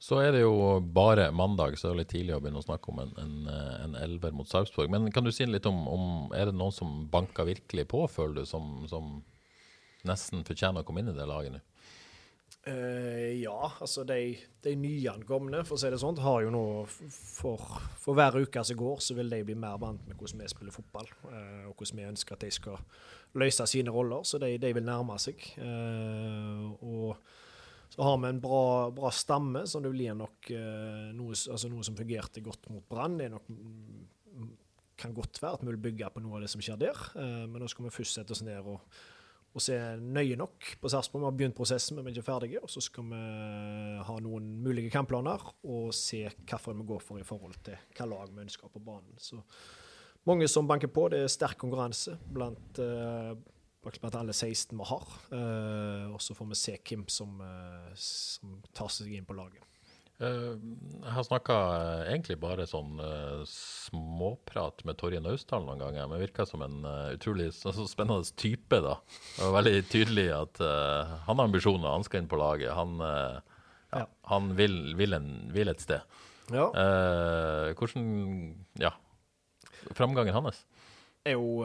så er det jo bare mandag, så er det litt tidlig å begynne å snakke om en, en, en elver mot Sarpsborg. Men kan du si litt om, om Er det noen som banker virkelig på, føler du, som, som nesten fortjener å komme inn i det laget nå?
Uh, ja, altså de, de nyankomne, for å si det sånn, har jo nå for, for, hver uke som går, så vil de bli mer vant med hvordan vi spiller fotball, uh, og hvordan vi ønsker at de skal løse sine roller. Så de, de vil nærme seg. Uh, og så har vi en bra, bra stamme, så det blir nok noe, altså noe, som fungerte godt mot Brann. Det nok, mm, kan godt være at vi vil bygge på noe av det som skjer der, men nå skal vi først sette oss ned og, og se nøye nok på Sarpsborg. Vi har begynt prosessen, men vi er ikke ferdige. Og så skal vi ha noen mulige kampplaner og se hvilken vi går for i forhold til hva lag vi ønsker på banen. Så mange som banker på. Det er sterk konkurranse blant uh, blant alle 16 vi har. Uh, og så får vi se hvem som, uh, som, tar seg inn på laget.
Uh, jeg har snakka egentlig bare sånn småprat med Torje Naustdal noen ganger. Men virka som en utrolig [LAUGHS] spennende type, da. Det var veldig tydelig at han har ambisjoner, han skal inn på laget. Han, ja, ja. han vil, vil, en, vil, et sted. Ja. hvordan Ja. Framgangen hans?
er jo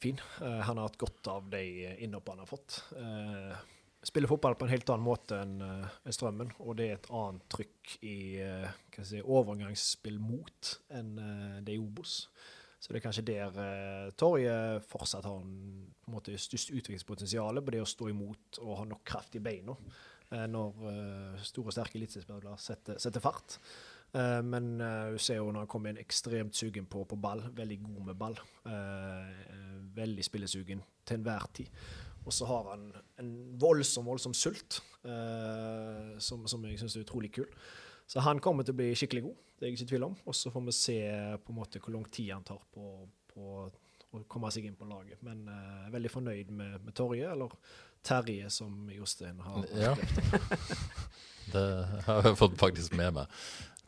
fin. Han har hatt godt av de innhoppene han har fått. Uh, spiller fotball på en helt annen måte enn uh, Strømmen, og det er et annet trykk i uh, si, overgangsspill mot enn det i Obos. Så det er kanskje der uh, Torje fortsatt har en, på en måte størst utviklingspotensial på det å stå imot og ha nok kraft i beina når store, sterke eliteseriespillere setter, setter fart. Uh, men uh, du ser jo når han kommer inn ekstremt sugen på, på, ball. Veldig god med ball. Uh, veldig spillesugen til enhver tid. Og så har han en voldsom, voldsom sult, som, som, jeg syns er utrolig kul. Så han kommer til å bli skikkelig god, det er jeg ikke i tvil om. Og så får vi se på en måte hvor lang tid han tar på, på å komme seg inn på laget. Men eh, veldig fornøyd med, med Torje, eller Terje, som Jostein har ja. [LAUGHS]
det har jeg fått faktisk med meg.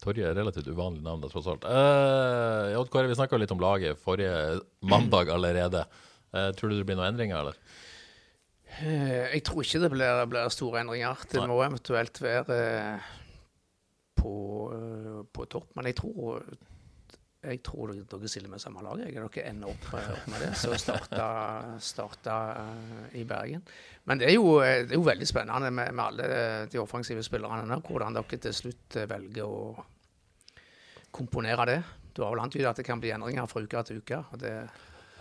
Torje er relativt uvanlig navn, tross alt. Uh, Odd Kåre, vi snakka litt om laget forrige mandag allerede. Uh, tror du det blir noen endringer, eller?
Uh, jeg tror ikke det blir, blir store endringer. Det Nei. må eventuelt være på, på, topp. Men jeg tror, jeg tror dere stiller med samme lag. Jeg dere ender opp, opp med det. Så starta, starta i Bergen. Men det er jo, det er jo veldig spennende med, med, alle de offensive spillerne. Hvordan dere til slutt velger å komponere det. Du har vel antydet at det kan bli endringer fra uke til uke. og det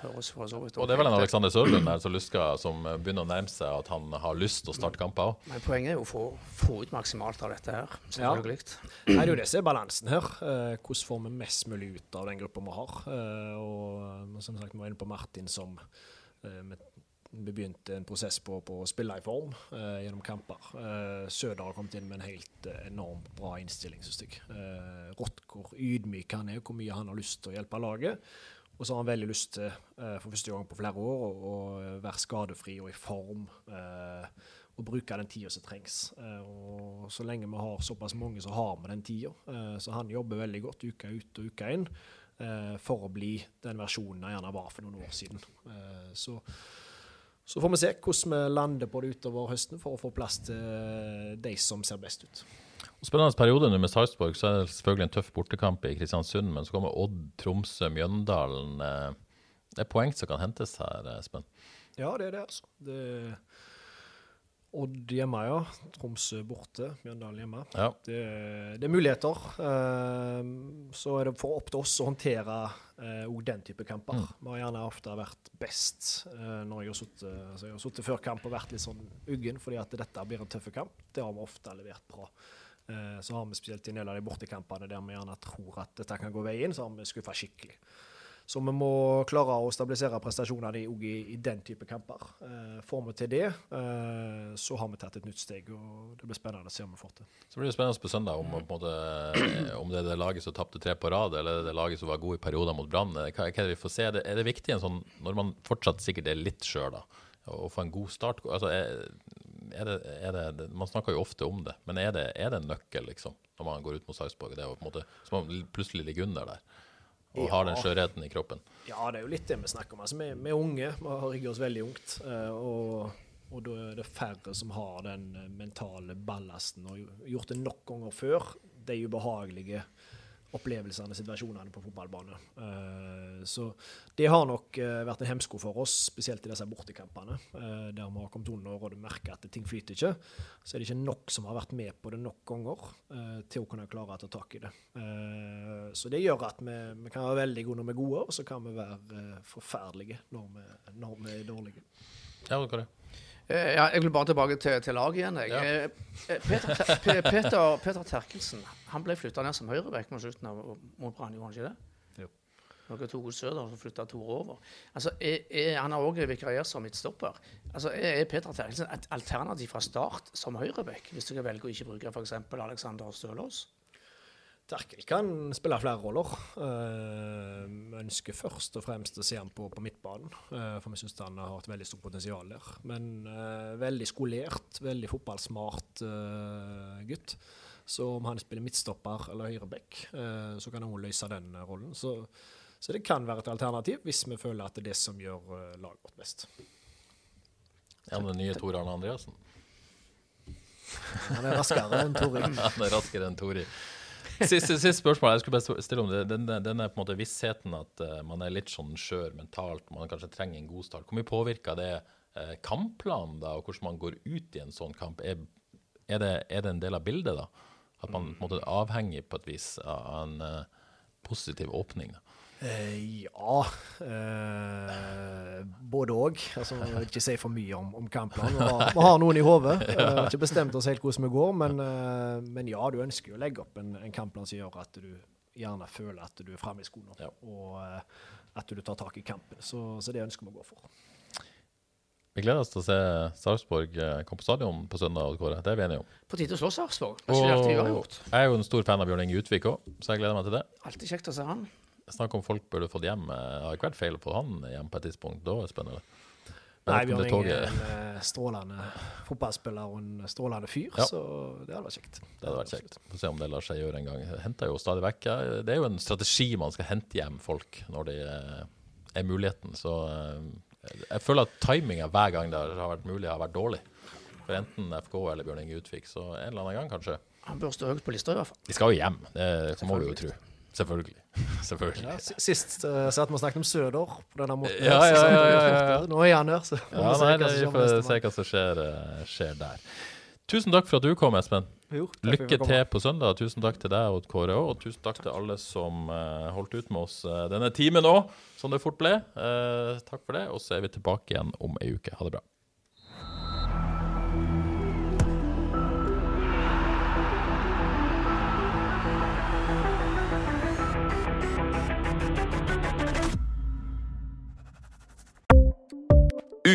høres for så vidt
Og det er vel en Alexander Sørlund der som, lusker, som begynner å nærme seg at han har lyst til å starte kamper òg.
Men poenget er jo å få, få, ut maksimalt av dette her.
Selvfølgelig. Ja. det er jo det som er balansen her. Eh, hvordan får vi mest mulig ut av den gruppa vi har? Eh, og som sagt, vi var inne på Martin som eh, vi begynte en prosess på, på å spille i form eh, gjennom kamper. Eh, Søder har kommet inn med en helt eh, enormt bra innstilling, syns jeg. Eh, rått hvor ydmyk han er, hvor mye han har lyst til å hjelpe laget. Og så har han veldig lyst til, eh, for første gang på flere år, å, være skadefri og i form. Eh, og bruke den tida som trengs. og Så lenge vi har såpass mange, så har vi den tida. så han jobber veldig godt uka ut og uka inn for å bli den versjonen han gjerne var for noen år siden. så så får vi se hvordan vi lander på det utover høsten for å få plass til eh, de som ser best ut.
Spennende periode nå med Sarpsborg. Så er det selvfølgelig en tøff bortekamp i Kristiansund. Men så kommer Odd, Tromsø, Mjøndalen. Eh, det er poeng som kan hentes her, Espen?
Ja, det er det, altså. Det Odd hjemme, ja. Tromsø borte. Mjøndalen hjemme. Ja. Det, det, er muligheter. Uh, så er det for opp til oss å håndtere uh, den type kamper. Mm. Vi har gjerne ofte vært best uh, når jeg har sittet altså før kamp og vært litt sånn uggen fordi at dette blir en tøff kamp. Det har vi ofte levert bra. Uh, så har vi spesielt i en del av de bortekampene der vi gjerne tror at dette kan gå veien, så har vi skuffa skikkelig. Så vi må klare å stabilisere prestasjonene i, i, i den type kamper. Eh, får vi til det, eh, så har vi tatt et nytt steg. og Det blir spennende å se om vi får til.
Så blir det spennende på søndag om, på måte, eh, om det er det laget som tapte tre på rad, eller det, det laget som var gode i perioder mot Brann. Hva, hva, er det vi får se? Er det, er det viktig, sånn, når man fortsatt sikkert er litt skjør, å få en god start? Altså, er, er det, er det, Man snakker jo ofte om det, men er det, er det en nøkkel, liksom, når man går ut mot Sarpsborg? Det er på en måte, Så man plutselig ligger under der og ja. har den skjørheten i kroppen?
Ja, det er jo litt det vi snakker om. Altså, vi, vi er unge, vi har rigget oss veldig ungt. og og da er det færre som har den eh, mentale ballasten og gjort det nok ganger før. De ubehagelige opplevelsene, situasjonene på fotballbane. Uh, så det har nok uh, vært en hemsko for oss, spesielt i disse bortekampene. Uh, der vi har kommet under og merker at ting flyter ikke. Så er det ikke nok som har vært med på det nok ganger til å kunne klare å ta tak i det. så det gjør at vi, vi, kan være veldig gode når vi er gode, og så kan vi være forferdelige når vi, når vi er dårlige.
Ja, det
Eh, ja, jeg vil bare tilbake til, til laget igjen. Ja. Eh, eh, Peter, Peter, Peter, Terkelsen han ble flytta ned som høyrebekk mot slutten av mot Brann, gjorde han ikke det? Jo. Dere tok ut Søder, og flytta Tore over. Altså, er, er, han har òg vikariert som midtstopper. Altså, er, er Peter Terkelsen et alternativ fra start som høyrebekk, hvis dere velger å ikke bruke f.eks. Alexander Stølås?
Terkel kan spille flere roller. Uh, vi ønsker først og fremst å se ham på, på midtbanen, uh, for vi syns han har et veldig stort potensial der. Men uh, veldig skolert, veldig fotballsmart gutt. Så om han spiller midtstopper eller høyreback, så kan han løse den rollen. Så, så, det kan være et alternativ hvis vi føler at det er det som gjør laget vårt best.
Ja, den nye Tor Arne Andreassen?
Han er raskere enn Tori. [LAUGHS]
han er raskere enn Tori. Siste, siste, spørsmål jeg skulle bare stille om det. Denne, denne på en måte vissheten at uh, man er litt sånn skjør mentalt, man kanskje trenger en god start. Hvor mye påvirker det uh, kampplanen, da, og hvordan man går ut i en sånn kamp? Er, er, det, er det, en del av bildet, da? At man på en måte på et vis av en uh, positiv åpning? da?
Eh, ja eh, Både òg. Altså, jeg vil ikke si for mye om, om kampplanen. Vi, vi, har noen i hodet. [LAUGHS] Vi har ikke bestemt oss helt hvordan vi går, men, eh, men, ja, du ønsker jo å legge opp en, en kampplan som gjør at du gjerne føler at du er framme i skoene, ja. og eh, at du tar tak i kampen. Så, så det ønsker vi å gå for.
Vi gleder oss til å se Sarpsborg eh, komme på stadion på søndag. Kåre. Det er vi enige om.
På tide å slå Sarpsborg. Jeg
er jo en stor fan av Bjørn Inge Utvik òg, så jeg gleder meg til det.
Alltid kjekt å se han.
Snakk om folk burde fått hjem. Eh, har ikke vært feil å få han hjem på et tidspunkt. Da er det spennende.
Nei, Bjørn Inge er en eh, strålende fotballspiller og en strålende fyr, ja. så det hadde vært kjekt.
Det hadde vært kjekt. Få se om det lar seg gjøre en gang. Henter jo stadig vekk. Det er jo en strategi man skal hente hjem folk når det er muligheten. Så eh, jeg føler at timinga hver gang det har vært mulig, har vært dårlig. For enten FK eller Bjørn Inge Utvik. Så en eller annen gang, kanskje.
Han bør stå høyt på lista, i hvert fall.
De skal jo hjem, det må vi jo tro. Selvfølgelig. [LAUGHS] Selvfølgelig.
Ja, sist uh, satt vi og snakket om Søder på denne måten.
Ja, ja, ja,
Nå er han her, så
ja, nei, det, vi får se hva som skjer, uh, skjer, der. Tusen takk for at du kom, Espen.
Jo,
Lykke til på søndag. Tusen takk til deg og Kåre òg. Og tusen takk til alle som uh, holdt ut med oss denne timen òg, som det fort ble. takk for det, og så er vi tilbake igjen om ei uke. Ha det bra.